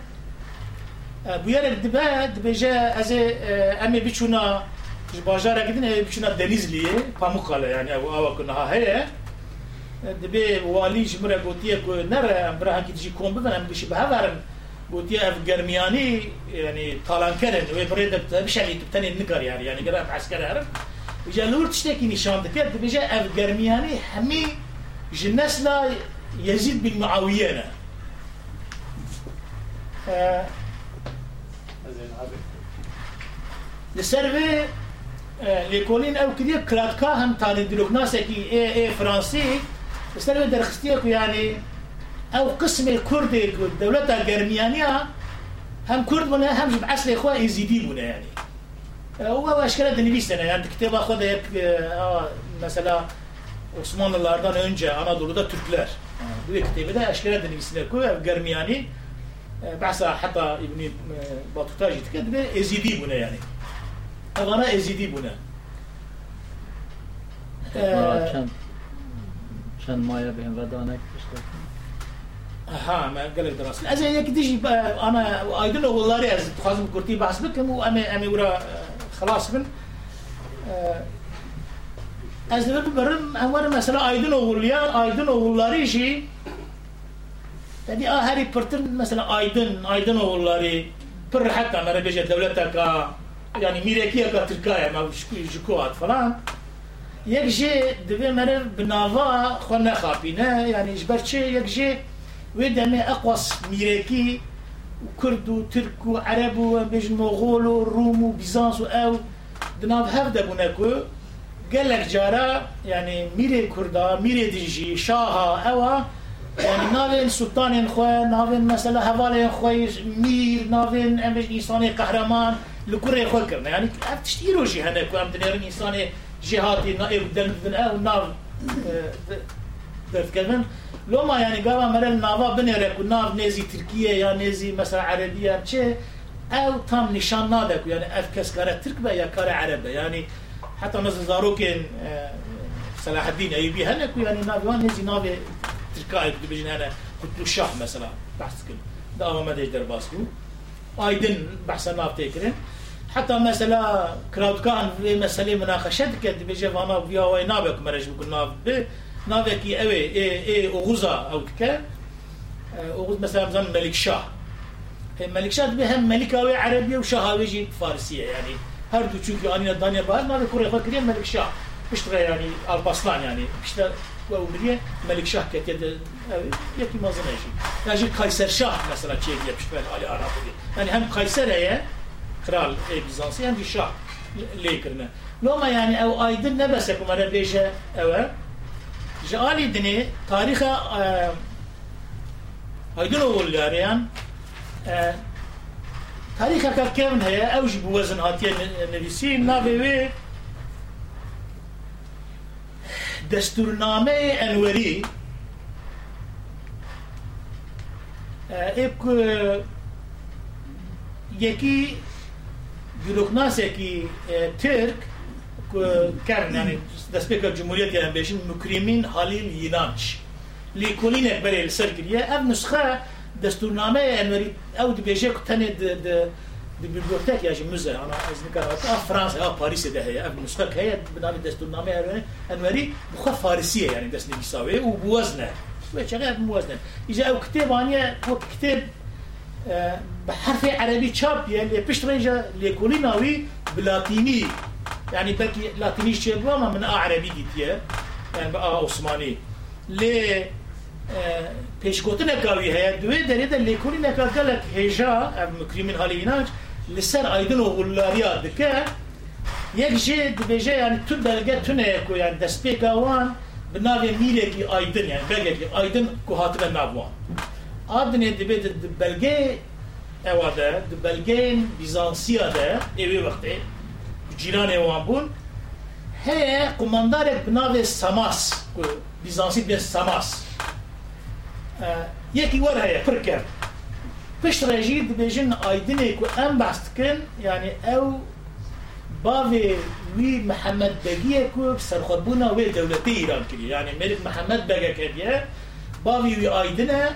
بيارك دبا دبجا أز أمي بيشونا بتشونا بازارك بيشونا دنيز دنيزلية بامقالة يعني یعنی أو أو كنا هي دبي والي جمرة گوتیه کو نره امبره کی جی کوم بدن أم گشی به هرن گوتیه اف گرمیانی یعنی تالان کردن و برید بشلی تبتنی نگار يعني یعنی گرا عسكر عرب بجا لور تشتکی نشان دکد بجا اف گرمیانی همي جنسنا يزيد بن معاوية. لسربي لێکۆلین ئەو کردە کراتکا هەم تانی دلوکناسێکی ئێ ئێ فرانسی لەسەر دەرخستیەک و ینی ئەو قسمێ کوردێک دەولەتە گەرمیانیا هەم کورد بوونە هەم عسلێ خوا ئیزیدی بوونە ینی هو أشكال دنيستنا يعني كتابة خذ هيك آه مثلا Osmanlılardan Lardan önce Anadolu'da Türkler. Bu kitabı da اشكال دنيستنا كو Germiyani بحث حتى ابن بطوطاج يتكلم إزيدي بنا يعني. اغانا إزيدي بنا چند؟ مایه بهم ودانک işte. ها ما قال لك دراسه از هيك تجي آنا ايدن والله از تخازم كرتي بحث بكم وامي امي ورا خلاص من دبر برم أمر مثلا aydın oğullar aydın oğulları işi yani ah heri pırtın mesela aydın aydın oğulları pır hatta mera beje devlete ka yani mirekiye ka Türkiye ma jikuat falan yek jê divê mere bi nava xwe nexapîne yani ji ber çi yek jê wê demê eqwas mîrekî Kurd û Türk û Ereb û bêjin Moğol û Rum û Bizans û ew di nav hev de bûne ku gelek cara yani mîrê Kurda mîrê din jî şaha ewa yani navên sultanên xwe navên mesela hevalên xwe mîr navên em bêjin însanê qehreman li kurê xwe kirine yani ev tiştî îro jî hene ku em dinêrin însanê jihati na ev den din ew nav derdkevin لوما يعني قال مرل نافا بنيرك وناف نيزي تركيا يا نيزي مثلا عربية شيء او تام نشان نادك يعني اف كس كارة ترك يا كارة عربة يعني حتى مثلا زاروكين صلاح الدين أيوبي. هنك يعني نافي وان نيزي نافي تركاي بيجن هنا قلت الشاه مثلا بحث كل ده ما ديش در باسكو ايدن بحث ناف تكرن حتى مثلا كراود كان في مسألة مناقشة. كده بيجي فانا فيها وين نابك مرج بقول ناف نافێکی ئەوێ ئێ ئۆغوزا ئەو بکە ئۆغوز مەسا بزان مەلیک شاه. مەلیک شاه دەبێ هەم مەلیکاوێ عەربیە و شەهاوێژی فارسیە ینی هەردوو چونکی ئانینە دانیا بار ناوێ کوڕی خۆ کردێ مەلیک شاه پشتڕێ ینی ئالپاسلان ینی پشتە ومریە مەلیک شاه کە یەکی مەزنێژی یاژی قایسەر شاه مەسەلا چێگیە پشتێ عالی عربی ینی هەم قایسەر هەیە کرال بیزانسی هەمی شاه لێکردنە لۆمە ینی ئەو ئایدن نەبەسە کومەرە بێژە ئەوە جالي دني تاريخ هيدلو تاریخ که کم هیا اوج بوزن هاتی نویسی ناوی وی دستورنامه انوری ایک یکی گروکناسکی ترک کرن یعنی دست دستپیک جمهوریت یعنی بیشین مکریمین حالیل یینانچ لیکولین اکبری لسر گریه اف نسخه لیکۆلینێک بەرێ لەسەر کردە ئەم نسخە دەستورنامەیە ئەمەری ئەو دبێژێ تەنێ بیبلیۆتێک یاژی مزە فرانس ئەو پاریسێ هەیە ئەم نسخەک هەیە بنامی دەستورنامە ئەنوەری بخە فارسیە ینی دەستنیویساوێ و بوەزنە چقدر موازنة إذا أو كتاب عنيا هو كتاب بحرف عربي تشاب يعني بيش رجع لكوليناوي بلاتيني يعني بلكي لاتيني شيء من عربي ديتيه يعني بقى عثماني لي پێشگوتنە کاوی هەیە دوێ دەرێدە لێکۆری نەکەگەلک هێژا مکریمین هەلیناج لەسەر ئایدن و وڵاریا دکە یەک ژێ دبێژە یان تو بەرگە تونەیە و یان دەستپێکاوان بناوێ میرێکی ئایدن یان بەرگێکی ئایدن کو هاتبە ناوان ئادنێ دەبێت بەلگێ ئەوادە بەلگەین بیزانسیادە ئێوێ وەختێ جیرانê wan bûn heye kumandarek bi navê Samas ku Bizansî یکی ور هیا پر کر پشت رجی دبیجن آیدنه که ام بحث کن یعنی أو باوی وی محمد بگیه که سرخوابونا وی دولتی ایران کری یعنی يعني ملک محمد بگه کردیه باوی وی آیدنه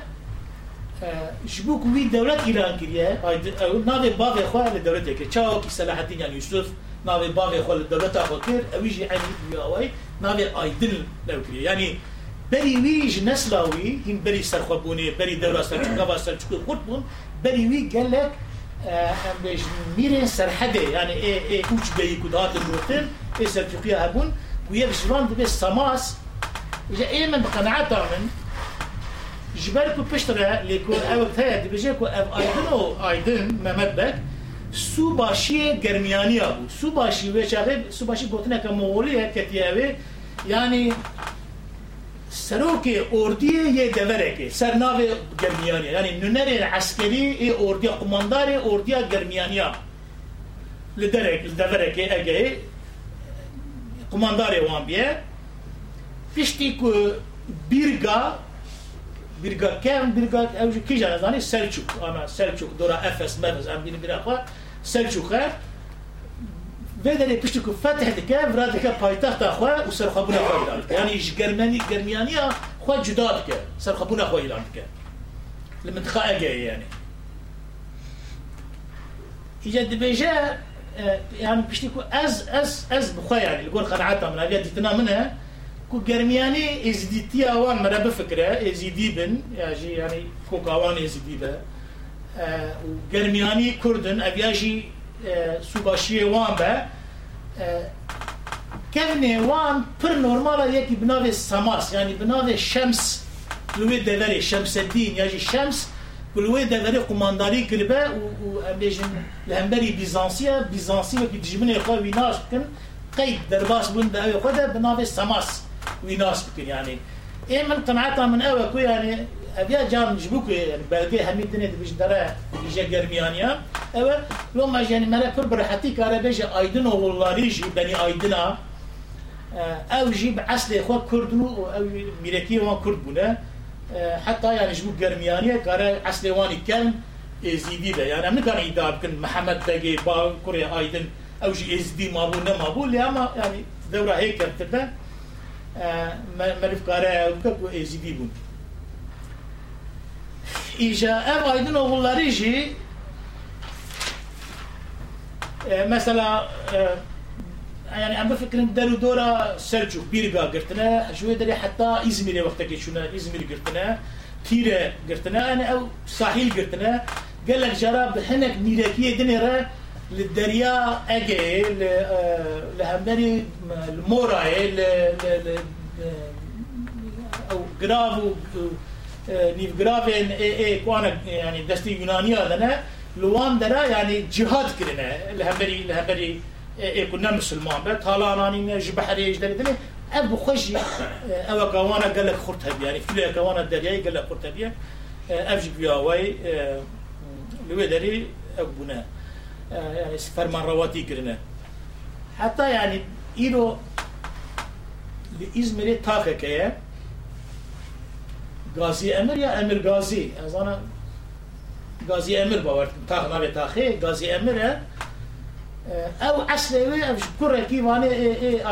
شبوک آه، وی دولت ایران کریه أو ناوی باوی خواه دولت یکی چاوکی سلاحتین یعنی يعني یوسف ناوی باوی خواه دولت آخو کر اویجی عنی وی آوی ناوی آیدن لو کریه یعنی يعني بري ويج نسلاوي هم بري سرخبوني بري دولة سرخبا سرخبا خطبون بري وي قال لك ام بيج ميرين سرحدة يعني إيه إيه اوش بي كدات الموتن إيه سرتقيا هبون ويا بجران دبي سماس. اجا إيه من بقناعات من جبالكو بشترى ليكون أو تهد بيجيكو اف ايدنو ايدن ما مدبك سو باشی گرمیانی ها بود سو باشی و چاقه سو باشی گوتنه که مغولی کتیه یعنی سروک اردی یه دوره که سر ناو گرمیانی یعنی نونر عسکری ای اردی قماندار اردی گرمیانی ها لدرک لدوره که اگه قماندار وان بیه پشتی که بیرگا بیرگا کم بیرگا اوجی کی جان زانی سلچوک انا سلچوک دورا افس مفز ام بین بیرا خوا سلچوک بدري بيشتكو فتح دكا فراد دكا بايتخت اخوا وسر خبونا اخوا يلان يعني إيش جرماني جرمانيا خوا جداد كا سر خبونا اخوا يلان كا المنطقة اجا يعني. يجد بيجا يعني از از أز بخوا يعني يقول قناعتها من هذه ديتنا منها كو جرمياني ازديتي أوان مرا بفكرة ازيدي بن يعني يعني فوق اوان ازيدي به وجرمياني كردن ابياجي سوباشی وان به کهنه وان پر نورمالا یکی بناو سماس یعنی بناو شمس. لوی دوری شمس الدین یعنی شمس. لوی دوری قمانداری کربه و امبیجن لهمبری بیزانسیه. بیزانسی وکی دجمنه خواه ویناش بکن. قید درباس بون به اوی خود بناو سماس ویناش بکن يعني إيه من قناعتها من اوه كو يعني ابيا جان جبوك يعني بلقي همي الدنيا بيش درا بيجا جرميانيا اوه لو ما يعني مرا كل برحتي كارا بيجا ايدن والله بني ايدنا أو جيب عسل خو كردنو أو ميركي وان كرد بونه حتى يعني جبوك جرميانيا كارا عسل واني كان ازيدي ده يعني من كان يداب كن محمد تاجي با كوريا ايدن أو جي ازدي ما بو ما بو لما يعني دوره هيك كتبه مرف كارا وكو ازيدي بون ایجا ev aydın oğulları jî آه، مثلا آه، يعني عم بفكر إن دارو دورا سيرجو بيرغا قرتنا شوي دري حتى إزميري وقتها كي شنو ازمير قرتنا تيرا قرتنا أنا أو ساحل قرتنا قال لك جراب حنك نيراكيه دنيرا للدريا أجي آه، لهمداري المورا أو جرافو نيف جرافين إيه، إيه، يعني دستي يونانية لنا. لوان دنا يعني جهاد كرنا لهبري لهبري اي كنا مسلمان بس هلا راني جبحري جدري دني ابو خشي أو كوانا قال لك خرت هبي يعني في كوانا الدريا قال لك خرت هبي افجي بيا واي لوي دري ابونا يعني فرمان رواتي كرنا حتى يعني إيرو لإزمري تاكا كيه غازی أمر یا أمر غازی از آن غازی امر باور تاخ ناوی تاخی غازی امر او اصل اوی او کره کی وانه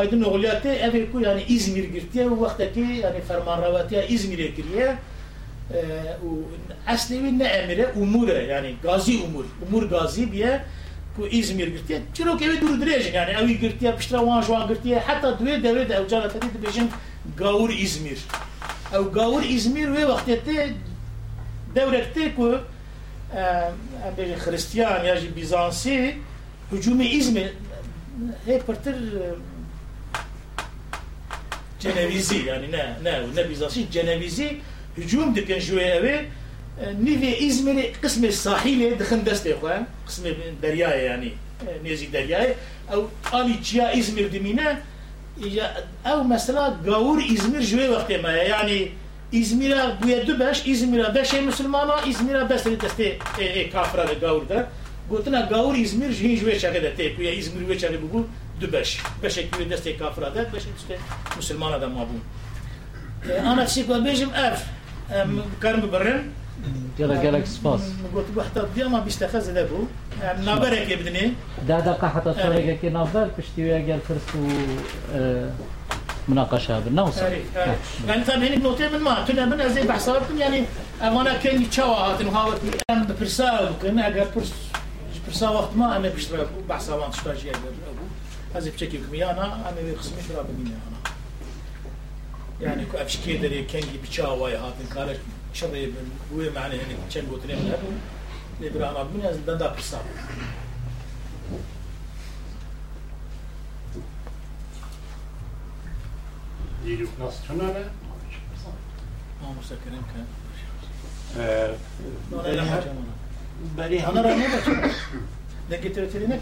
ایدن اغلیاته اوی کو یعنی ازمیر گرتیه و وقت کی یعنی فرمان رواتیه ازمیر کریه و اصل اوی نه امره اموره یعنی غازی امور امور غازی بیه کو ازمیر گرتیه چرا که اوی دور دریجن یعنی اوی گرتیه پشترا وان جوان گرتیه حتی دوی دوی او جالا تدید بیشن گاور ازمیر او قاور ازمير وي وقت تي دولة تيكو ام خريستيان ياجي بيزانسي هجوم ازمير هي برتر جنويزي يعني نا نا نا بيزانسي جنويزي هجوم دكن جوي اوي نيفي ازمير قسم الساحلي دخن دستي خوان قسم درياي يعني نيزي درياي او الي جيا ازمير دمينا Izmira guje dubeš, Izmira beše muslimana, Izmira beseli teste e, e, kafra de gaur da. Gotina gaur Izmir jinj veçage de te, kuya Izmir veçage bubu dubeš. Beşe kuye deste kafra de, beşe teste muslimana da mabun. Ana çiçek var bejim ev, karım birin. Gerek gerek spas. Gotu bu hatta diyama biştekhez ele bu. Naberek ebdini. Da da kahata sorega ki naber piştiye gel kırsu مناقشة بالنوصل. يعني طبعا هني نوتين من ما تنا من زي بحسابكم يعني أنا كان يتشوى هاتن هاوت أم ببرساو كنا أجر برس برساو وقت ما أنا بشتري بحسابان تشتاجي أجر أبو هذا بشكل كمية أنا أنا بخصمي شرا بميني أنا. يعني أفش كيدري كان يبتشاوى هاتن كارش شري بوي معنى هني كان قوتني من أبو لبرا أنا بميني أز دندا برساو بەری هەە دەگەترێنە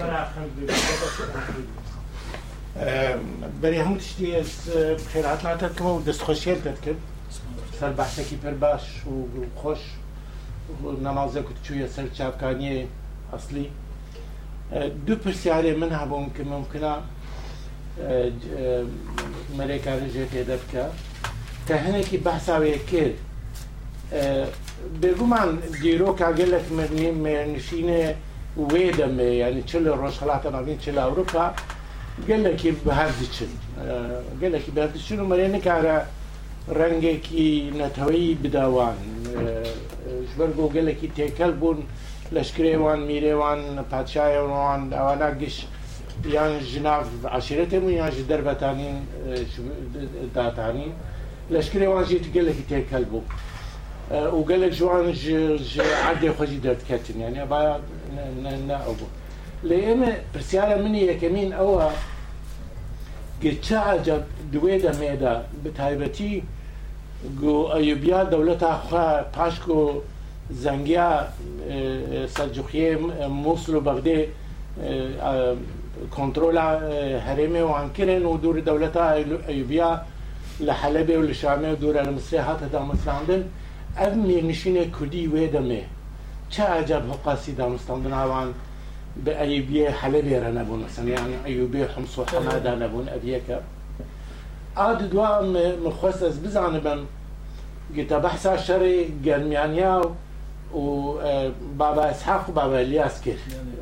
بەری هەموو تشتی خێراتلاتەکەەوە و دەستخۆشیێت دەکرد سەر بەحسێکی پەر باش و خۆش نەمازە کوچوویە سەر چاپکانی ئەسلی. دوو پرسیارێ من هەبووم کە ممکنە مەرێکارە ژێ تێدە بکە کە هەنێکی بەساوەیە کرد بێگومان دیرۆکا گەلک مەرنی مێنشینێ وێ دەمێ ینی چ لە ڕۆژخڵاتە ناوین چ لە ئەوروپا گەلێکی بەهردچن گەلێکی بەردچن و مەرێ نکارە ڕەنگێکی نەتەوەی بداوان. ژبەرگۆ گەلێکی تێکەل بوون لەشکرێوان میرێوان پادشایەوان ئەوانە گشت یان ژناف عشیرەت هەموو یان ji دەربەتانین داتانین. لەشکرێوانژی گەلێکی تێکەل بوو. و gelek جوان عادێ خۆشی دەتکەتن یان ناو بوو. لە ئێمە پرسیارە منی یەکەمین ئەوە گچە عجب دوێ دەمێدا بە تایبەتی ئەوبیا دەولەت خوا پاشک و زەنگیا سەرجوخیێ مووسل و بەغدێ كنترول هرمي وانكرن ودور دولتها ايوبيا لحلبة ولشامي ودور المسيحة هذا مستندن امني نشين كردي ويدمه چه عجب حقاسي دا مستندن عوان بأيوبيا حلبة رنبون مثلا یعنی يعني ايوبيا حمص وحمادة نبون ابيكا عاد دوام مخصص بزعن بن قلت بحث شري قرميانيا و بابا اسحاق وبابا الياس كر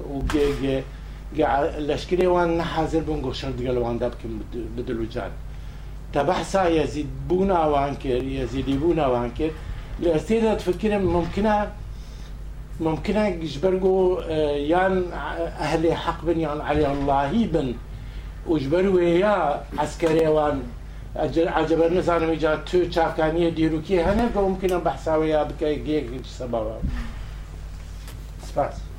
وجي لشكري وان نحاضر بون قشر دقل وان دابكم بدلو جان. تبحثا يزيد بونا وانكر يزيد بونا وانكر لاستيدا تفكر ممكنة ممكنة جبرقو يان أهل حق بن يان علي الله بن. وجبروا يا عسكري وان. عجبر نزانم إجا تو دیروکی هنه که ممکنه بحثاوی یا بکه گیگ سبب. سپاس.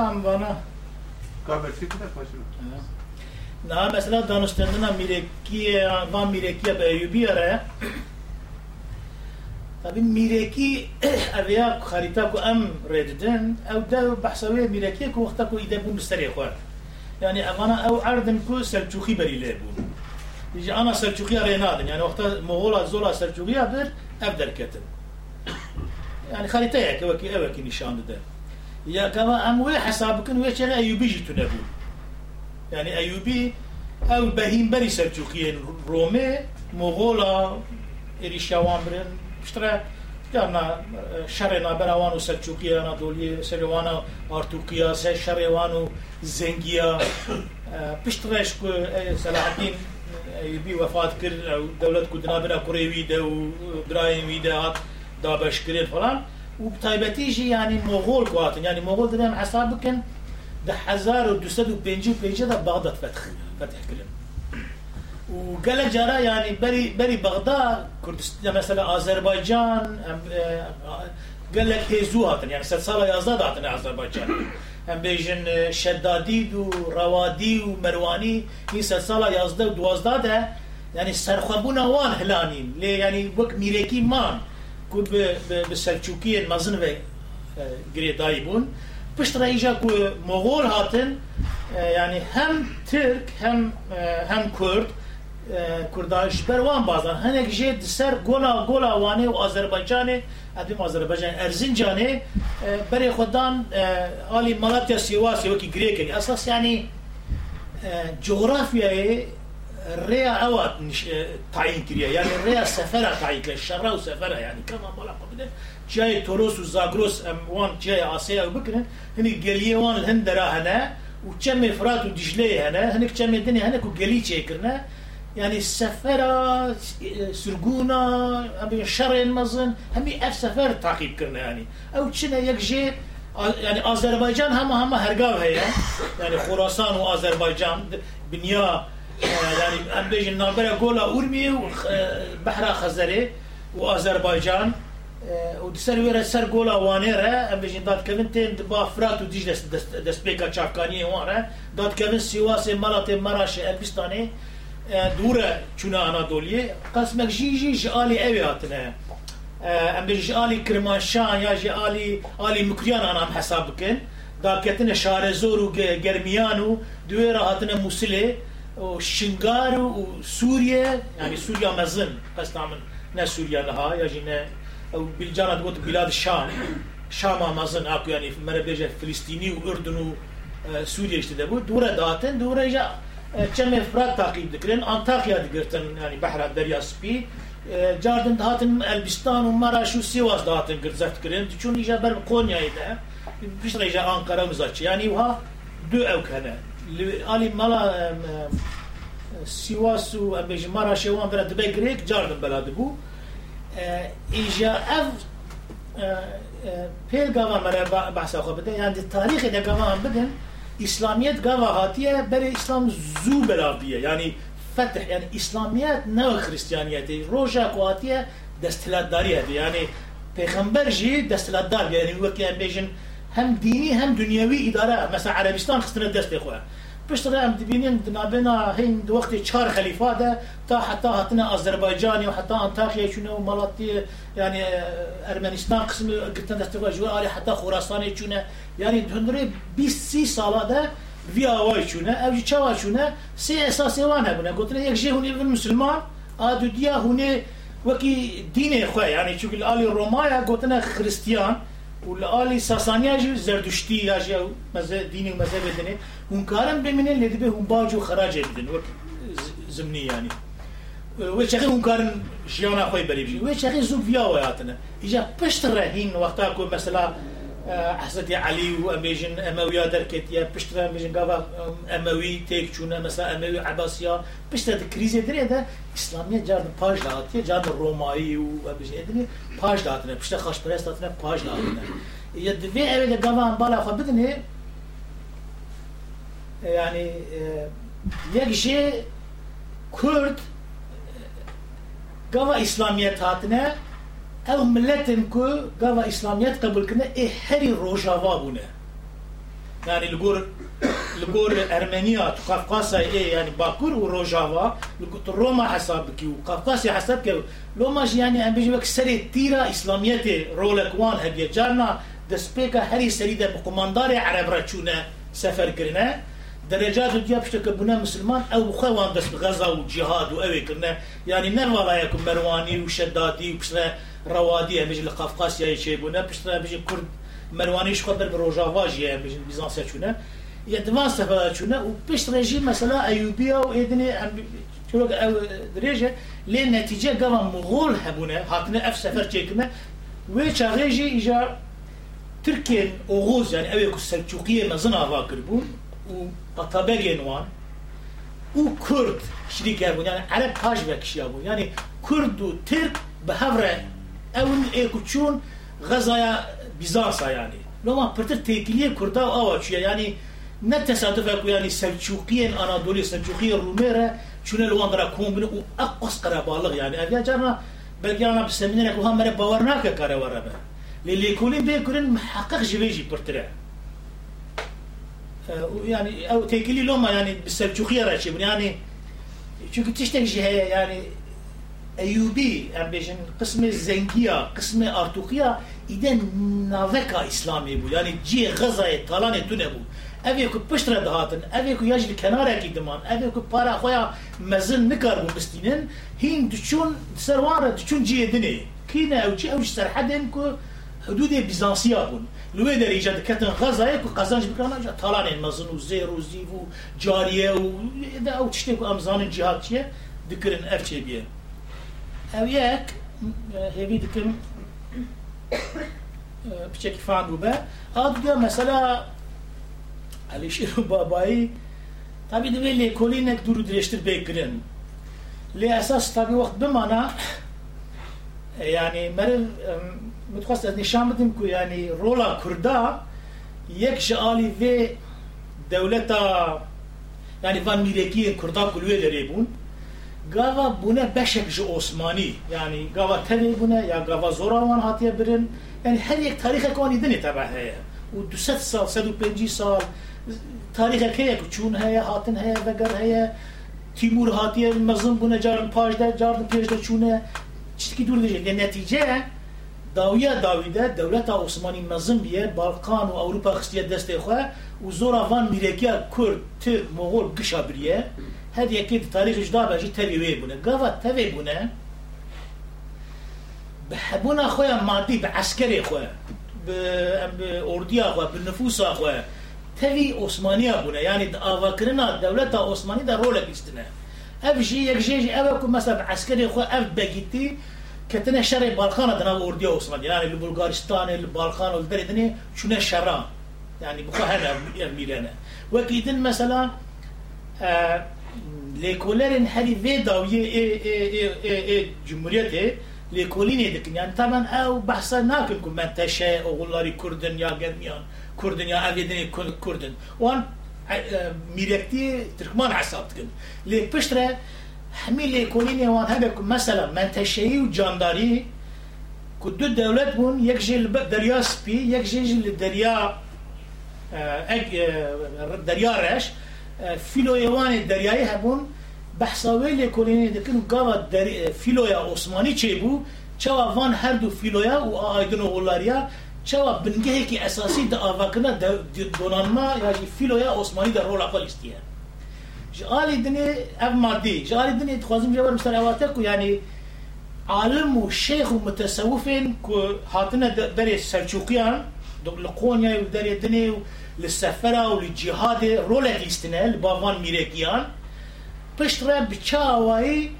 عم بانا قابل في كده ماشي نه مثلا دانشتندنا میرکی و میرکی به ایوبی آره. طبعا میرکی اویا خریطه کو ام رددن أو دا بحثوی میرکی کو وقتا کو ایده بون بستری خوار يعني أنا أو عردن كو سلجوخي بري لابون يجي آنا سلجوخي رينادن يعني وقتا مغولا زولا سلجوخي بر ابدل كتن يعني خريطه هيك وكي أوكي نشان ده يا كما أم وي و وي شغا ايوبي جيتو نبو يعني ايوبي أو بهيم بري سلجوقيين رومي مغولا إريشاوان برين بشترا جانا شرنا براوانو سلجوقيا أنادوليا سلوانا أرتوقيا سشروانو زنجيا بشتراش كو صلاح الدين ايوبي وفات كر دولة كدنا بنا كوري ويدا وبرايم ويدا دابش فلان. وبتايبتيجي يعني مغول كواتن يعني مغول دنيا حسابكن ده 1255 ده بغداد فتح فتح كلهم وقال جرى يعني بري بري بغداد كردستان مثلا اذربيجان قال لك هيزوها يعني سلسلة يزداد عطنا اذربيجان هم بيجن شدادي وروادي ومرواني هي سلسلة يزداد دوازداد يعني سرخبونا وان هلانين ليه يعني وك ميريكي مان. كو بسلجوكية مزنوة قريداي بون پشت رئیجا كو مغول هاتن يعني هم ترك هم هم كرد کرداش بروان بازن هنگ جد سر گولا گولا وانه و آذربایجان ادم آذربایجان ارزنجانه برای خودان آلی مالاتیا سیواسی وکی گریکه اساس یعنی جغرافیای ريا اوات تعيين كريا. يعني ريا سفرة تعيين كريا. الشرة وسفرة يعني كما مالا قبل جاي توروس وزاغروس أم وان جاي آسيا وبكره هني قليه وان الهندرا هنا وكم فرات ودجلي هنا هنيك كم الدنيا هناك وقلي كرنا. يعني السفرة سرقونا أبي شر مزن همي أف سفر تعقيب كرنا يعني. أو تشنا يكجي يعني أذربيجان هم هم هرقاو يعني خراسان وأذربيجان بنيا یعنی يعني ام بيجي نابرا قولا اورمي وبحر خزري واذربيجان ودسر ويرا سر قولا وانيرا ام بيجي دات كمن تين دبا فرات وديج دس دس, دس بيكا تشافكاني وانرا دات كمن سيواسي مالات مراش البستاني دوره چونه انادوليه قسمك جي جي جالي اوي هاتنه ام بيجي جالي كرمانشان يا جالي الي مكريان انا حساب كن داكتن شارزور و گرمیان و دوی موسیله و شنگار و سووریە ینی سووریا مەزن قەستا من نە سووریا لەها یا ژینە ئەو بیلجانات گوت بلاد شام شاما مەزن ئاکو ینی مەرە بێژە فلستینی و ئردن و سووریشتی دەبوو دوورە داتن دوورەژە چەمێ فرات تاقیب دەکرێن ئانتاقیا دەگرتن ینی بەحرا دەریا سپی جاردن هاتن ئەلبستان و مەراش و سێواز داتن گرزەفتکردن چون ئیژە بەر قۆنیایدا پیش ڕێژە ئانقەرە وزاچ ینی وها دو ئەو کەنە ئالی مەڵا سیواس و ئەمێژ مارا شێوان بەرە دبێ گرێک جاردن بەلا دەبوو ئیژا ئەف پێل گاوا مەرە بەساخۆ بدەن یان تاریخی دەگەوان بدن ئیسلامیت گاوا هاتیە بەرە ئیسلام زوو بەلاویە ینی فتح يعني اسلاميات نو خريستيانيتي روجا كواتيه دستلاتداريه يعني پیغمبر جي دستلاتدار يعني وكي بيجن هم ديني هم دنيوي اداره مثلا عربستان خستنا دست اخوه بشتغل هم دبينين دنابنا هين وقت چهار خليفه ده تا حتى هاتنا اذربيجاني وحتى انطاكيا شنو مالتي يعني ارمنستان قسم قلتنا دستوا جوال حتى خراساني شنو يعني هندري 20 ساله ده وی آوای چونه اوجی چوا چونه سه اساس وانه بنا گفتن یک جه هونی بن مسلمان آدو دیا هونی وکی دین خواه یعنی چون آلی رومایا گفتن خریستیان ولالی ساسانی اجی جي زردشتي مز دینی مزه ديني دنی، بدني کارم كارم بمن به هم باج و خراج بدن وك زمني يعني یعنی. چه اون کارن كارم خوی خوي بی؟ و اخي زوب و وياتنا اجا پشت رهین وقتا که مثلا حضرت علی و امیجن امویا درکتیه پشت را امیجن گاوا اموی تیک چونه مثلا اموی عباسیا. پشت را کریزه دریه ده اسلامیه جان پاش داتیه جان رومایی و امیجن ادنی پاش داتنه پشت خاش پرست داتنه پاش داتنه یا دوی اوی گاوا هم بالا خواه بدنه. یعنی یک جه کرد گاوا اسلامیت هاتنه أو ملتن کو قاوا اسلاميات قبل كنا اي هري روجافا بونا يعني لقور لقور ارمينيا قفقاسا اي يعني باكور وروجافا لقور روما حسابك وقفقاسا حسابك لو ماش يعني ام بيجي بك سري تيرا اسلاميات رولك وان هدية جارنا. دسبيكا هري سريدا بقماندار عرب راتشونا سفر كرنا. درجات ديا بشتك بنا مسلمان أو خوان دس غزا وجهاد وأوي كرنا. يعني نروالا يكون مرواني وشدادي وبشنا روادي بيجي القفقاسيا شيء بنا بشتنا بيجي كرد مروانيش خبر بروجافاجيا بيجي بيزانسيا شونا يدفان سفر شونا وبيش ريجي مثلا ايوبيا وإدني شو دريجة لين نتيجة قام مغول هبونا هاتنا اف سفر تشيكنا ويش ريجي اجا تركيا اوغوز يعني اوي السلجوقية مزنا فاكر بون وقطابيريا نوان وكرد شريك بون يعني عرب هاج بكشيا بون يعني كرد وترك بهفره اون ايكوتشون غزايا بيزانسا يعني. لو ما برتر تيكلية كردا أو اشياء يعني نتصادف اكو يعني سلجوقيين اناضولي سلجوقيين روميرا شنو لو اندرا كون بنو اقص قرابالغ يعني. ابيا جانا بلقي انا بسمينا لك وهم باورناك كارا وربا للي يكونين بيكونين محقق جليجي برترا يعني أو تيكلي لو ما يعني بالسلجوقيه راشي يعني شو تشتكي يعني ایوبی بیشن قسم زنگیا قسم آرتوقیا ایده ناوکا اسلامی بود. یعنی جی غزای تالان تونه بود. اوی کو پشت را دهاتن اوی کو یجل کنار کی دمان اوی کو پارا خویا مزن نکار بود مستینن هین دچون سروان دچون جی دنی کینا او چی اوش سرحدن که حدود بیزانسیا بون. لوی در ایجاد کتن غزای کو قزانج بکرنا جا تالان مزن و زیر و زیو و جاریه و او تشتی کو امزان جهاد چیه؟ دکرن افچه بیه. ئەوەک هێوی دکم بچێکی فان بوو بە ئادگە مەسەلا علیشیر و بابایی تابی دەبێ لێکۆلینێک دوور و درێژتر بێگرن لێ ئەساس تابی وەخت بمانە ینی مەرە متخواست ئەز نیشان بدم کو ینی ڕۆڵا کووردا یەک ji ئالی vê دەولەتە ینی van میرێکی کووردا کو لێ دەرێ بوون gava bune beşek ji Osmani. Yani gava tevê bune ya gava zora wan hatiye birin. Yani her yek tarîxek wanî dinê tebe heye. Û du sed sal sed û pêncî sal. Tarîxek heye ku çûn heye hatin heye veger heye. Timur hatiye mezin bune carin paş de carin pêş de çûne. Çitkî dûr dijî lê netice dawiya dawî de dewleta Osmanî mezin Balkan û Ewropa xistiye destê xwe û zora van mîrekiya Kurd, Türk, Moğol gişa biriye. تبی وی بونه گاوا تبی بونه به حبونا خواه مادی به عسکری خواه به اردیا خواه به نفوس خواه تبی عثمانی بونة. یعنی آوا کرنا دولت عثمانی در رول بیستنه اف جی یک جی اف کو مثلا عسکری خو اف بگیتی کتنه شر بالخان دنا اردیا عثمانی یعنی بلغارستان البالخان والبلدني شنو شرا يعني بخو هذا ميلانة. وكيدن مثلا آه ليكولرين هذه إيه إيه إيه إيه إيه جمهوريته ليكولين دكن يعني طبعا أو بحثا ناكل كم من تشاء أو غلاري كردن يا قرميان كردن يا افيدني كردن وان میرکتی ترکمان حساب کن لی پشتره همین لیکولین وان که مثلا منتشهی و جانداری که دو دولت بون یک جیل دریا سپی یک جیل دریا فيلو ايوان درياي هبون بحثاوي لكوليني دكن قوة فيلويا عثماني چه بو؟ چوا وان هر دو فيلويا و آيدن غولاريا چوا بنگهي كي اساسي دا آواكنا دونانما يعني فيلويا عثماني دا رولا قل استيه جالي دني اب مادي جالي دني تخوازم جبر مسلاواتك يعني عالم وشيخ ومتصوفين كو هاتنا دري السلجوقيان دو لقونيا ودري دني و li sefera u li cihadê rolek lîstine li bavan mîrekiyan pişt re bi çawayî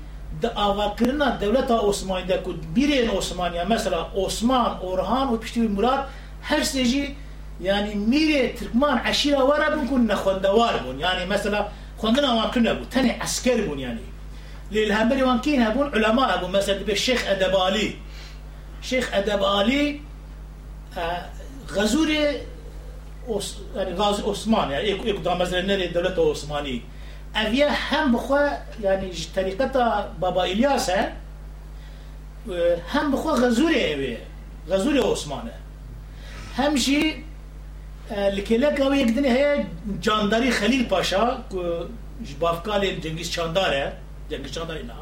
di avakirina devleta Osmanî'de ku birên Osmaniya mesela Osman, Orhan û piştî Murat her sê jî yani mîrê Tirkman eşîra were bûn ku nexwendewar bûn yani mesela xwendina wan kirine bû tenê esker bûn yani. Lê li hemberî wan kî hebûn ulema hebûn mesela dibe Şeyx Edebalî Şeyx Edebalî غزوري e, يعني غاز عثمان يعني يقدر مثلا نري الدولة العثمانية اویا هم بخوا یعنی طریقتا بابا الیاس هم بخوا غزوری اوی غزوری عثمانه همشی لکلک او یک دنی هی جانداری خلیل پاشا بافکال جنگیز چانداره جنگیز چانداری نه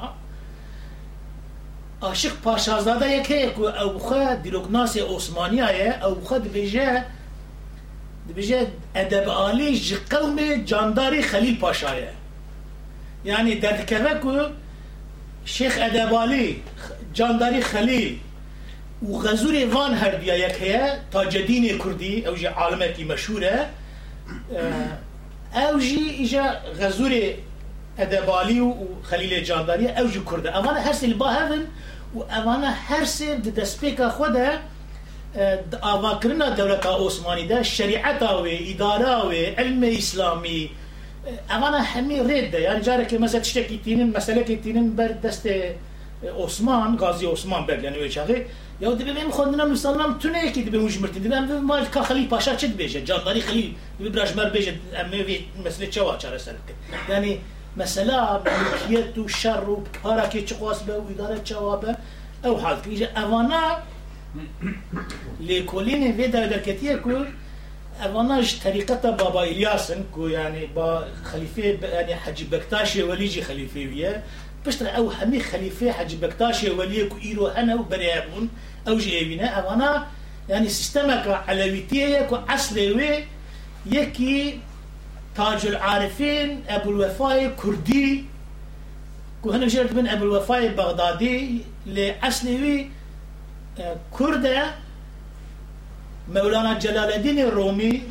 عاشق پاشازاده یکی او بخوا دیلوگناس عثمانی آیه او بخوا دبیجه دبیجه ادب عالی جی جانداری خلیل پاشایه یعنی دردکوه که شیخ ادب عالی جانداری خلیل و غزور وان هر بیا یک هیه تاجدین کردی او جی عالمکی مشهوره او جی ایجا غزور ادبالی و خلیل جانداری او جی کرده اوانا هر سیل با هفن و اوانا هر سیل دست پیکا خوده د اواکرنا دولت عثماني ده شريعته او اداره او علم اسلامي اغانا همي رد يعني جارك مثلا تشتكي تينن مساله تينن بر دست عثمان غازي عثمان بر يعني وجهه يا دي بهم خدنا مسلمان تونه كي دي مجمرت دي بهم مال كخلي باشا تشد بيجه جانداري خليل دي برجمر بيجه امي في مساله چوا چاره سلك يعني مسألة ملكية وشر وباركي تقواس به وإدارة جوابه أو حالك إذا أوانا لكلين في دولة كتير كل اواناش طریقتا بابا الیاسن کو یعنی با خلیفه یعنی حج بکتاش ولیجی خلیفه ویه پشتر أو همي خلیفه حج بکتاش ولیه کو ایرو هنا و بريابون أو جي ايبنا اوانا يعني سيستمك علويتيه كو أصل وي يكي تاج العارفين أبو الوفاء كردي. كو هنا جرت من أبو الوفاء البغدادي لأصل كرده مولانا جلال الدين الرومي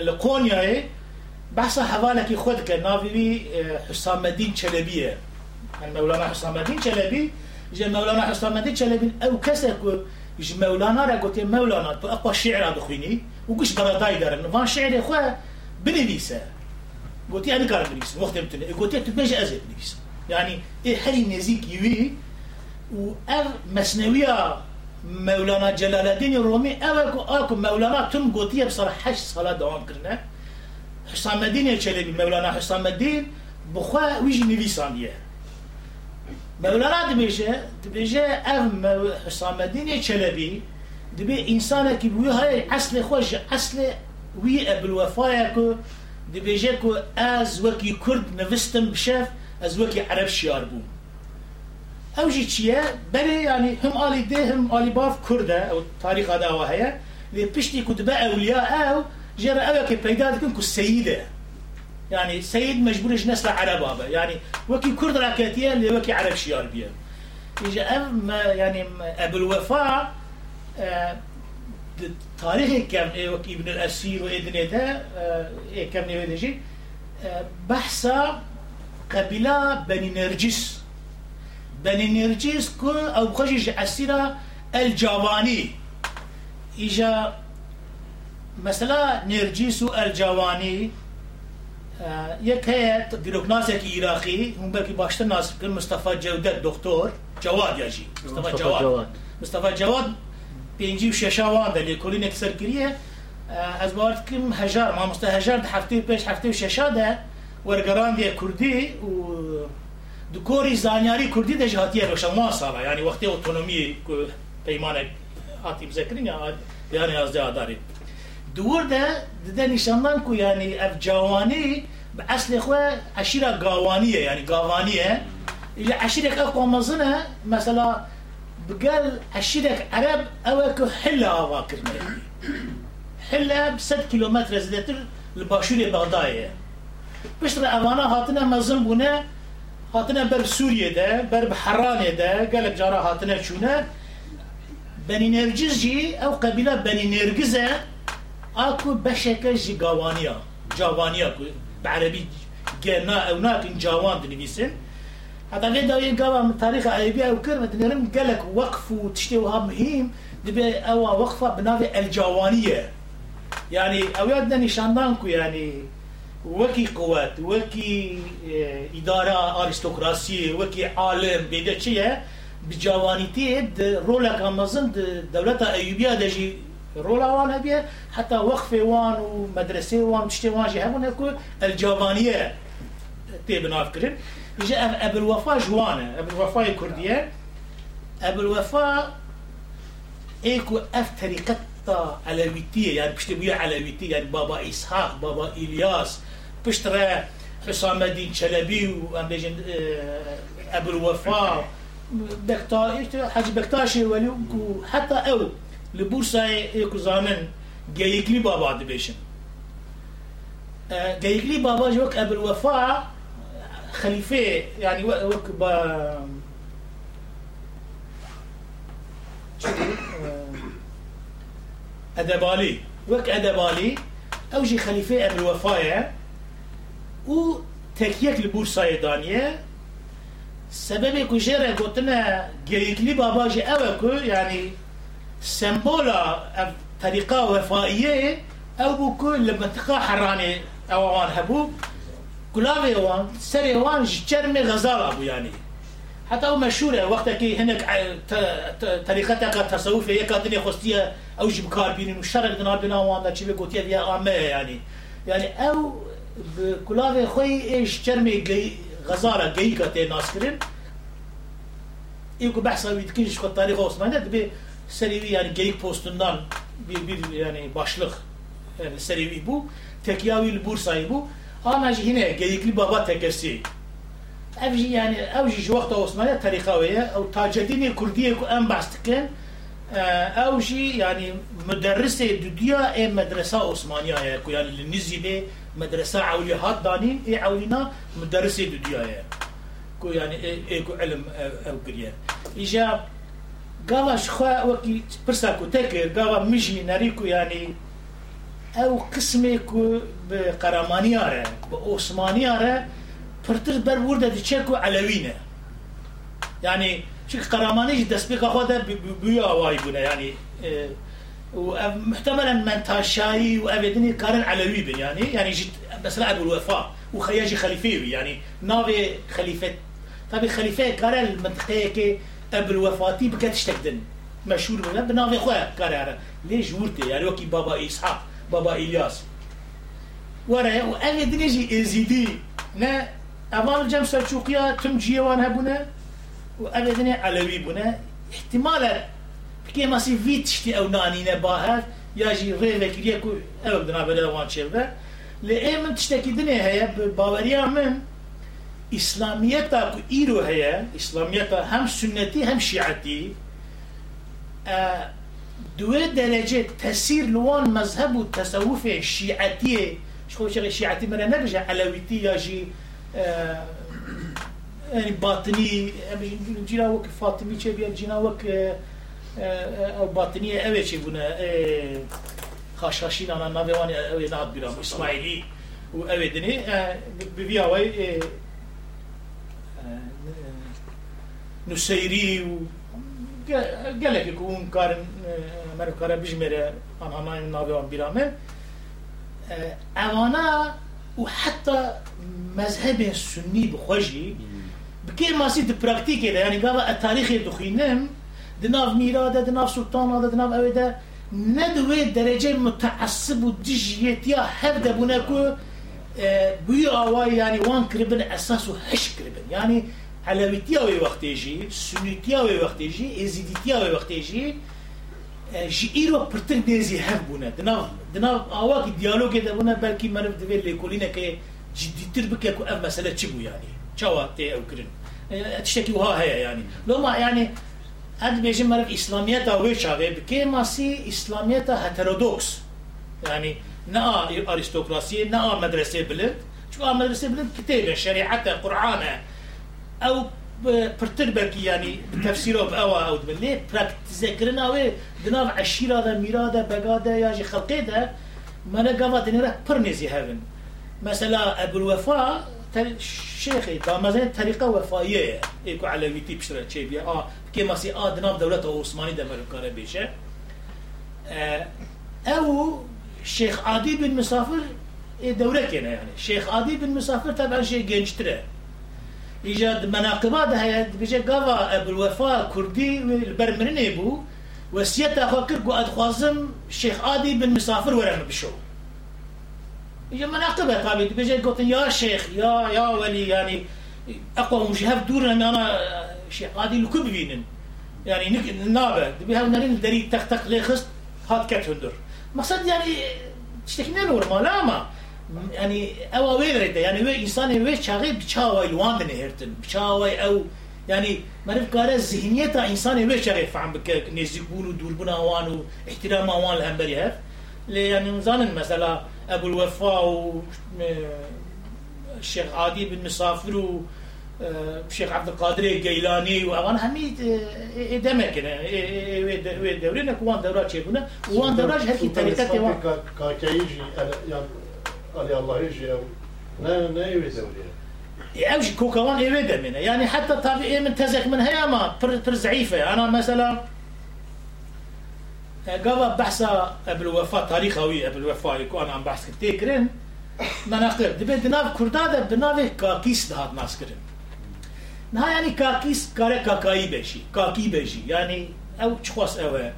لقونيا بحث حوالك خود كان نافي حسام الدين شلبيه يعني مولانا حسام الدين شلبي جا مولانا حسام الدين شلبي أو كسر جا مولانا را قلت مولانا تو اقوى شعر بخويني وقش براداي دارن فان شعر اخوة بنبيسه قلت أنا كار بنبيس وقت بتني قلت تبيجي ازيد بنبيس يعني إيه حري نزيك يوي و مسنويه مولانا جلال الدين الرومي اول اكو مولانا تم قوتيه بصراحه 8 سال دوام كرنا حسام الدين الشلبي مولانا حسام الدين بخوا ويجي نویسانیه. مولانا دبيجه دبيجه ام حسام الدين چلبي دبي انسان كي بيو هاي اصل خوش اصل وي بالوفايا كو دبيجه كو از وكي كرد نفستم بشاف از وكي عرب شيار بو أو جي چيه بلي يعني هم آلي ده هم آلي باف كرده أو تاريخ هذا وهي اللي بشتي كتبه اولياء أو جرى أو بيدا دكن كو سيده يعني سيد مجبورش نسل عرب هذا يعني وكي كرد راكاتيه اللي وكي عرب شيار بيه يجي ام يعني ابو الوفاء د- تاريخ كم إيه وكي ابن الاسير وادنيته إيه كم نيجي بحثا قبيله بني نرجس بني نرجس كو او خجي عسيرة الجواني. إجا مثلا نرجس الجواني یک هیئت گروگناسه کی عراقی هم بلکی باشتر ناصر کن مصطفى جودت دکتر جواد یاجی مصطفى جواد. مصطفى جواد پنجی و ششا وان دلی کلی نکسر کریه از بارد کم هجار ما مستهجار ده هفته پیش هفته و ششا ده ورگران ده کردی و کۆری زانیاری کوردی دەژهاتیە ڕەشەما ساڵە. ینی وەختی ئۆتۆنمی پەیمانێک هاتی بزەکردنی یان یازدەداری دووردە ددە نیشانمان کو ینی ئەف جاوانی بە ئەسلی خوێ عشیرە جوانیه ینی گاوانیە. یعنی لە عشیرێک مثلا بگل مەسەلا بگەل عشیرێک عەرب ئەوە حل حلە ئاواکردنی حلە 100 کیلومتر زیاتر لە بغدادیه بەغدایە. پشت ئەوانە هاتنە مەزن بوونە هاتنا بر سوريا ده بر بحرانية ده قالب جارا هاتنا شونا بني نرجس جي أو قبيلة بني نرجزة اكو بشكل جي جوانيا كو بعربي جنا أو ناكن جوان دنبيسن هذا غير داوي قوا من تاريخ عربي أو كلمة نرم قال لك وقف وتشتي وها مهم دبي أو وقفة بنافي الجوانية يعني أو يادنا نشاندانكو يعني وكي قوات وكي آه، إدارة أرستقراطية وكي عالم بيدا شيء بجوانيتي رولا كامزن دولة أيوبيا دجي رولا وان هبيا حتى وقفة وان ومدرسة وان تشتي وان جي هبون هكو الجوانية تي بناف كرن يجي أب أب الوفاء جوانا أب الوفاء كردية أب الوفاء ايكو اف طريقة علويتية يعني بشتي بيا علويتية يعني بابا إسحاق بابا إلياس بشترى حسام الدين شلبي وام بيجن آه، أبو الوفاء بكتا حاج بكتاشي ولي حتى أو لبورصة إيكو زامن جايكلي بابا دبيشن. آه، جايكلي بابا جوك أبو الوفاء خليفة يعني وك با أدبالي. وك أدبالي. أو جي خليفة او تکیه که بورسای دانیه. سببی که جره گوتنه گریکلی بابا جی اوه که یعنی سمبولا طريقة او أو بكل لمنطقة حرانة أو وان هبو. كلافي وان سري وان جرمي غزال ابو یعنی. يعني حتى هو مشهور وقتا كي هناك طريقتك تصوفية يكا دنيا خستية أو جبكار بينين وشرق دنا بنا وان تشبه قوتية فيها عامة يعني یعنی. يعني یعنی او کلاوی خوی ایش چرمی گی غزارا گی کتی ناس کرن ایکو بحثا ویدکنش خود تاریخ عثمانیه دبی serivi yani geyik postundan bir, bir yani başlık yani serivi bu. Tekyavil Bursa'yı bu. Anacı yine geyikli baba tekersi. Evji yani evji şu vakta Osmanlı tarikaveye ev tacedini kurdiye ku en bastıkken evji yani müderrise düdya e medresa Osmaniye'ye ku yani Nizide مدرسه عولی هات دانیم ای عولینا مدرسی دو دیایه کو یعنی ای کو علم او کریه ایجا قالش خوا وكي برسا كو تكر قال مجي نريكو يعني او قسمي كو بقرماني اره بعثماني اره پرتر بر ورد دي تشكو علوينه يعني شك قرماني دسبيق خو ده بيو واي بونه يعني ومحتملا من تاشاي وأبدني كارن علوي بن يعني يعني جيت مثلا أبو الوفاء وخياجي خليفيوي يعني نافي خليفة. طبي خليفة كارن المنطقة كي ابو الوفاتي بكتش تقدن مشهور بنا بنافي خويا كارن ليش ورتي يعني وكي بابا إسحاق بابا إلياس. ورا وأبدني جي إزيدي. نا أمام الجم سلجوقيا تم جيوان هبونا وأبدنا علوي بنا احتمالا بكي ما سي فيت تشتي أو نانينا باهر ياجي ريفا كريكو أو بدنا بدا وان شيفا لأي من تشتكي دنيا هي باوريا من إسلاميتا كو إيرو هي إسلاميتا هم سنتي هم شيعتي آه دوه درجه تسير لوان مذهب و شغل شيعتي مرة نرجع علويتي يا جي آه يعني باطني جينا وك فاطمي بيان جينا وك أو باطنية اوي شي بنا آه خاشاشين أنا نابيواني اوي ناد بيرام اسماعيلي و آه ببياوي آه آه نسيري و gelek يكون كارن مرو كارن بجمرة أنا ما نابيوان بيرامه اوانا وحتى مذهب السني بخوجي بكير ما سيد براكتيك يعني قال التاريخ د ناف میرا ده د ناف سلطان ده د ناف اوی ده ندوی درجه متعصب و دجیتیا هف ده بونه که بوی آوای یعنی وان کربن اساس و هش کربن یعنی علویتیا وی وقتی جی سنیتیا وی وقتی جی ازیدیتیا وی وقتی جی جی ایرو پرتن دیزی هف بونه دناف دناف آوا که دیالوگ ده بونه بلکی منو دوی لیکولینه که جدیتر بکه که اف مسئله چی بو یعنی چاوا تی او کرن تشتكي وها هي يعني لو ما يعني هاد بيجي مرف اسلاميات أو شاغه بكي ماسي اسلاميات هترودوكس يعني نا ارستقراطيه نا مدرسه بلد شو مدرسه بلد كتاب شريعته قرانه أو بلکی یعنی تفسیر أو أو دبلی پراکتیزه کرن اوه دناو عشیرا ده یا جی خلقه ده منه گاوا دنیره پر نزی هفن مثلا ابو شيخي مثلا طريقة وفائية يكو على ويتي بشرة شيء بيا آه كما سي آه دناب دولة عثماني ده مركارة بيشة آه أو شيخ عادي بن مسافر دولة كنا يعني شيخ عادي بن مسافر طبعا شيء جنجتره ایجاد مناقبات هيا بيجي قضا ابو الوفاء كردي البرمرني بو. وسيت اخو كركو ادخوازم الشيخ عادي بن مسافر ورا بشو. يجي مناقبة طبعا بيجي قلت يا شيخ يا يا ولي يعني أقوى مشهف دورنا أنا شيخ عادي لكو بينن يعني نك نابة. دبي هاو نرين دري تخ تخ ليخست هات كات هندر مقصد يعني تشتكينا نورمال لا ما. يعني أو ويرد يعني وي إنسان وي شاغي بچاوي لوان نهرتن. بچاوي أو يعني ما نعرف قال ذهنيته إنسان وي شاغي فهم بك. نزيبون ودور بنا وان واحترام وان الهمبري هف يعني مثلا ابو الوفاء الشيخ عادي بن مسافر و الشيخ عبد القادر الجيلاني وأنا همي دمك دورينا كوان دورات شيخنا وان دورات هكي طريقه كاكايجي يعني قال الله يجي أو لا لا يريد اوش كوكوان يريد منه يعني حتى طبيعي من تزك من هي ما بر زعيفة أنا مثلا قبل بحثة بالوفاة تاريخوي بالوفاة يكون أنا عم بحث كتير. مناقب دبي دناف كردادة بناف كاكيس دهات ناس كرن نها يعني كاكيس كاره كاكاي بشي كاكي بشي يعني أو تشخص اوه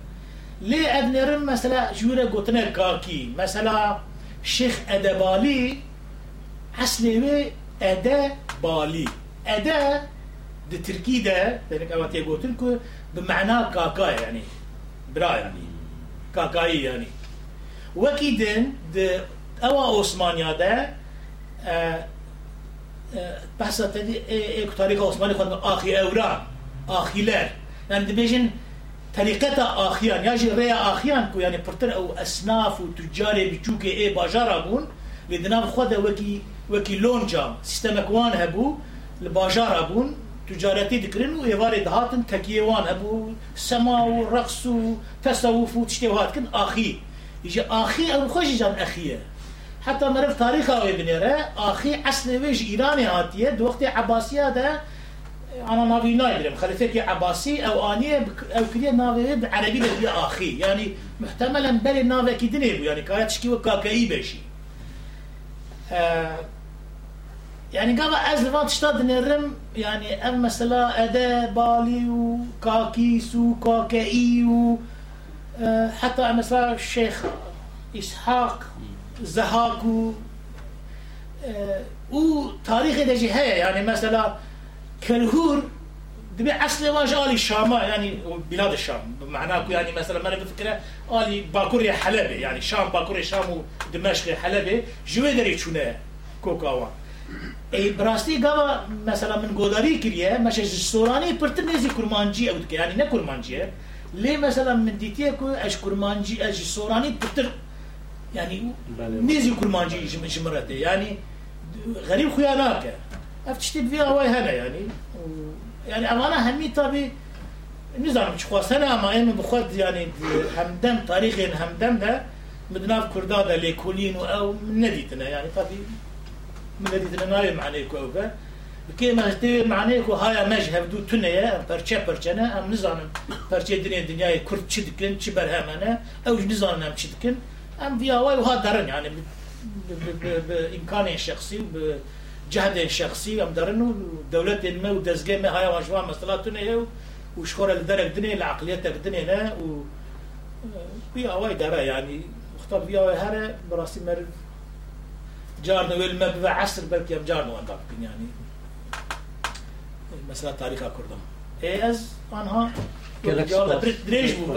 ليه ابنرم مثلا جورة قوتنا كاكي مثلا شيخ أدبالي أصلي أدا بالي أدا د تركي ده لأنك أوقات قلت لكم بمعنى كاكا يعني برا يعني kakayı yani. Vekidin de ava Osmanya'da e, بحثا تدی تاریخ عثمانی خود آخی اورا آخیلر یعنی دبیجن طریقت آخیان یا جی ریا آخیان کو یعنی پرتر او اسناف و تجار بچوک ای باجارا بون لدنام خود وکی وکی لونجا سیستم اکوان هبو لباجارا بون تجارتی دکرین و ایواری دهاتن تکیه وان ابو سما و رقص و تصوف و تشتی وهات کن. آخی. ایجا آخی او خوش جان اخیه. حتی مرف تاریخ آوی بنیره آخی اصل ویج ایرانی هاتیه دو وقت عباسی ده انا ناوی نایدرم خلیفه که عباسی او آنیه او کلیه ناوی عربی لبی آخی. یعنی محتملا بلی ناوی کدنه بو. یعنی که تشکی و کاکایی بشی. آه يعني قبل ازلفان تشتاد نرم يعني أم مثلا ادا بالي وكاكيس وكاكاي و حتى مثلا الشيخ إسحاق زهاك أو تاريخ دجي هي يعني مثلا كلهور دبي أصل واج الي شام يعني بلاد الشام معناه يعني مثلا ما أنا بفكرة الي باكوريا حلبة يعني شام باكوريا شام ودمشق حلبة جوي دري شونه كوكاوان ای براستی گاوا مثلا من گوداری کریه مشه سورانی پرتر نزی کرمانجی أو يعني نه کرمانجیه. ليه مثلا من ديتيه كو اش كرمانجي اش سوراني بتر يعني نيزي كرمانجي جمرته. يعني غريب خياناك افتشتي فيها هواي هنا يعني يعني امانه همي طبي نظام شخوا سنة ما انه بخد يعني همدم تاريخ همدم ده مدناف كردادا ليكولين أو نديتنا يعني طبي من نديتنا نايم معنيكو أو بكي ما هستوي معنيكو هاي مجهب دو تنيا برچه برچنا أم نظام برچه دنيا دنيا كرد چي دكن چي برهمانه أو نظام أم چي دكن أم واي وها درن يعني بامكانه الشخصي بجهد الشخصي أم درن دولة ما ودزقة ما هاي واجوا مسألة هي وشخور الدرك دنيا العقلية دنيا نا و فيها واي درا يعني مختار فيها واي هرا براسي مر جارنا ويل ما ببع عصر بلكي ام جارنا وان يعني؟ مثلا تاريخ كردم. أز آنها Gelek جواب spas. بريت دريج بو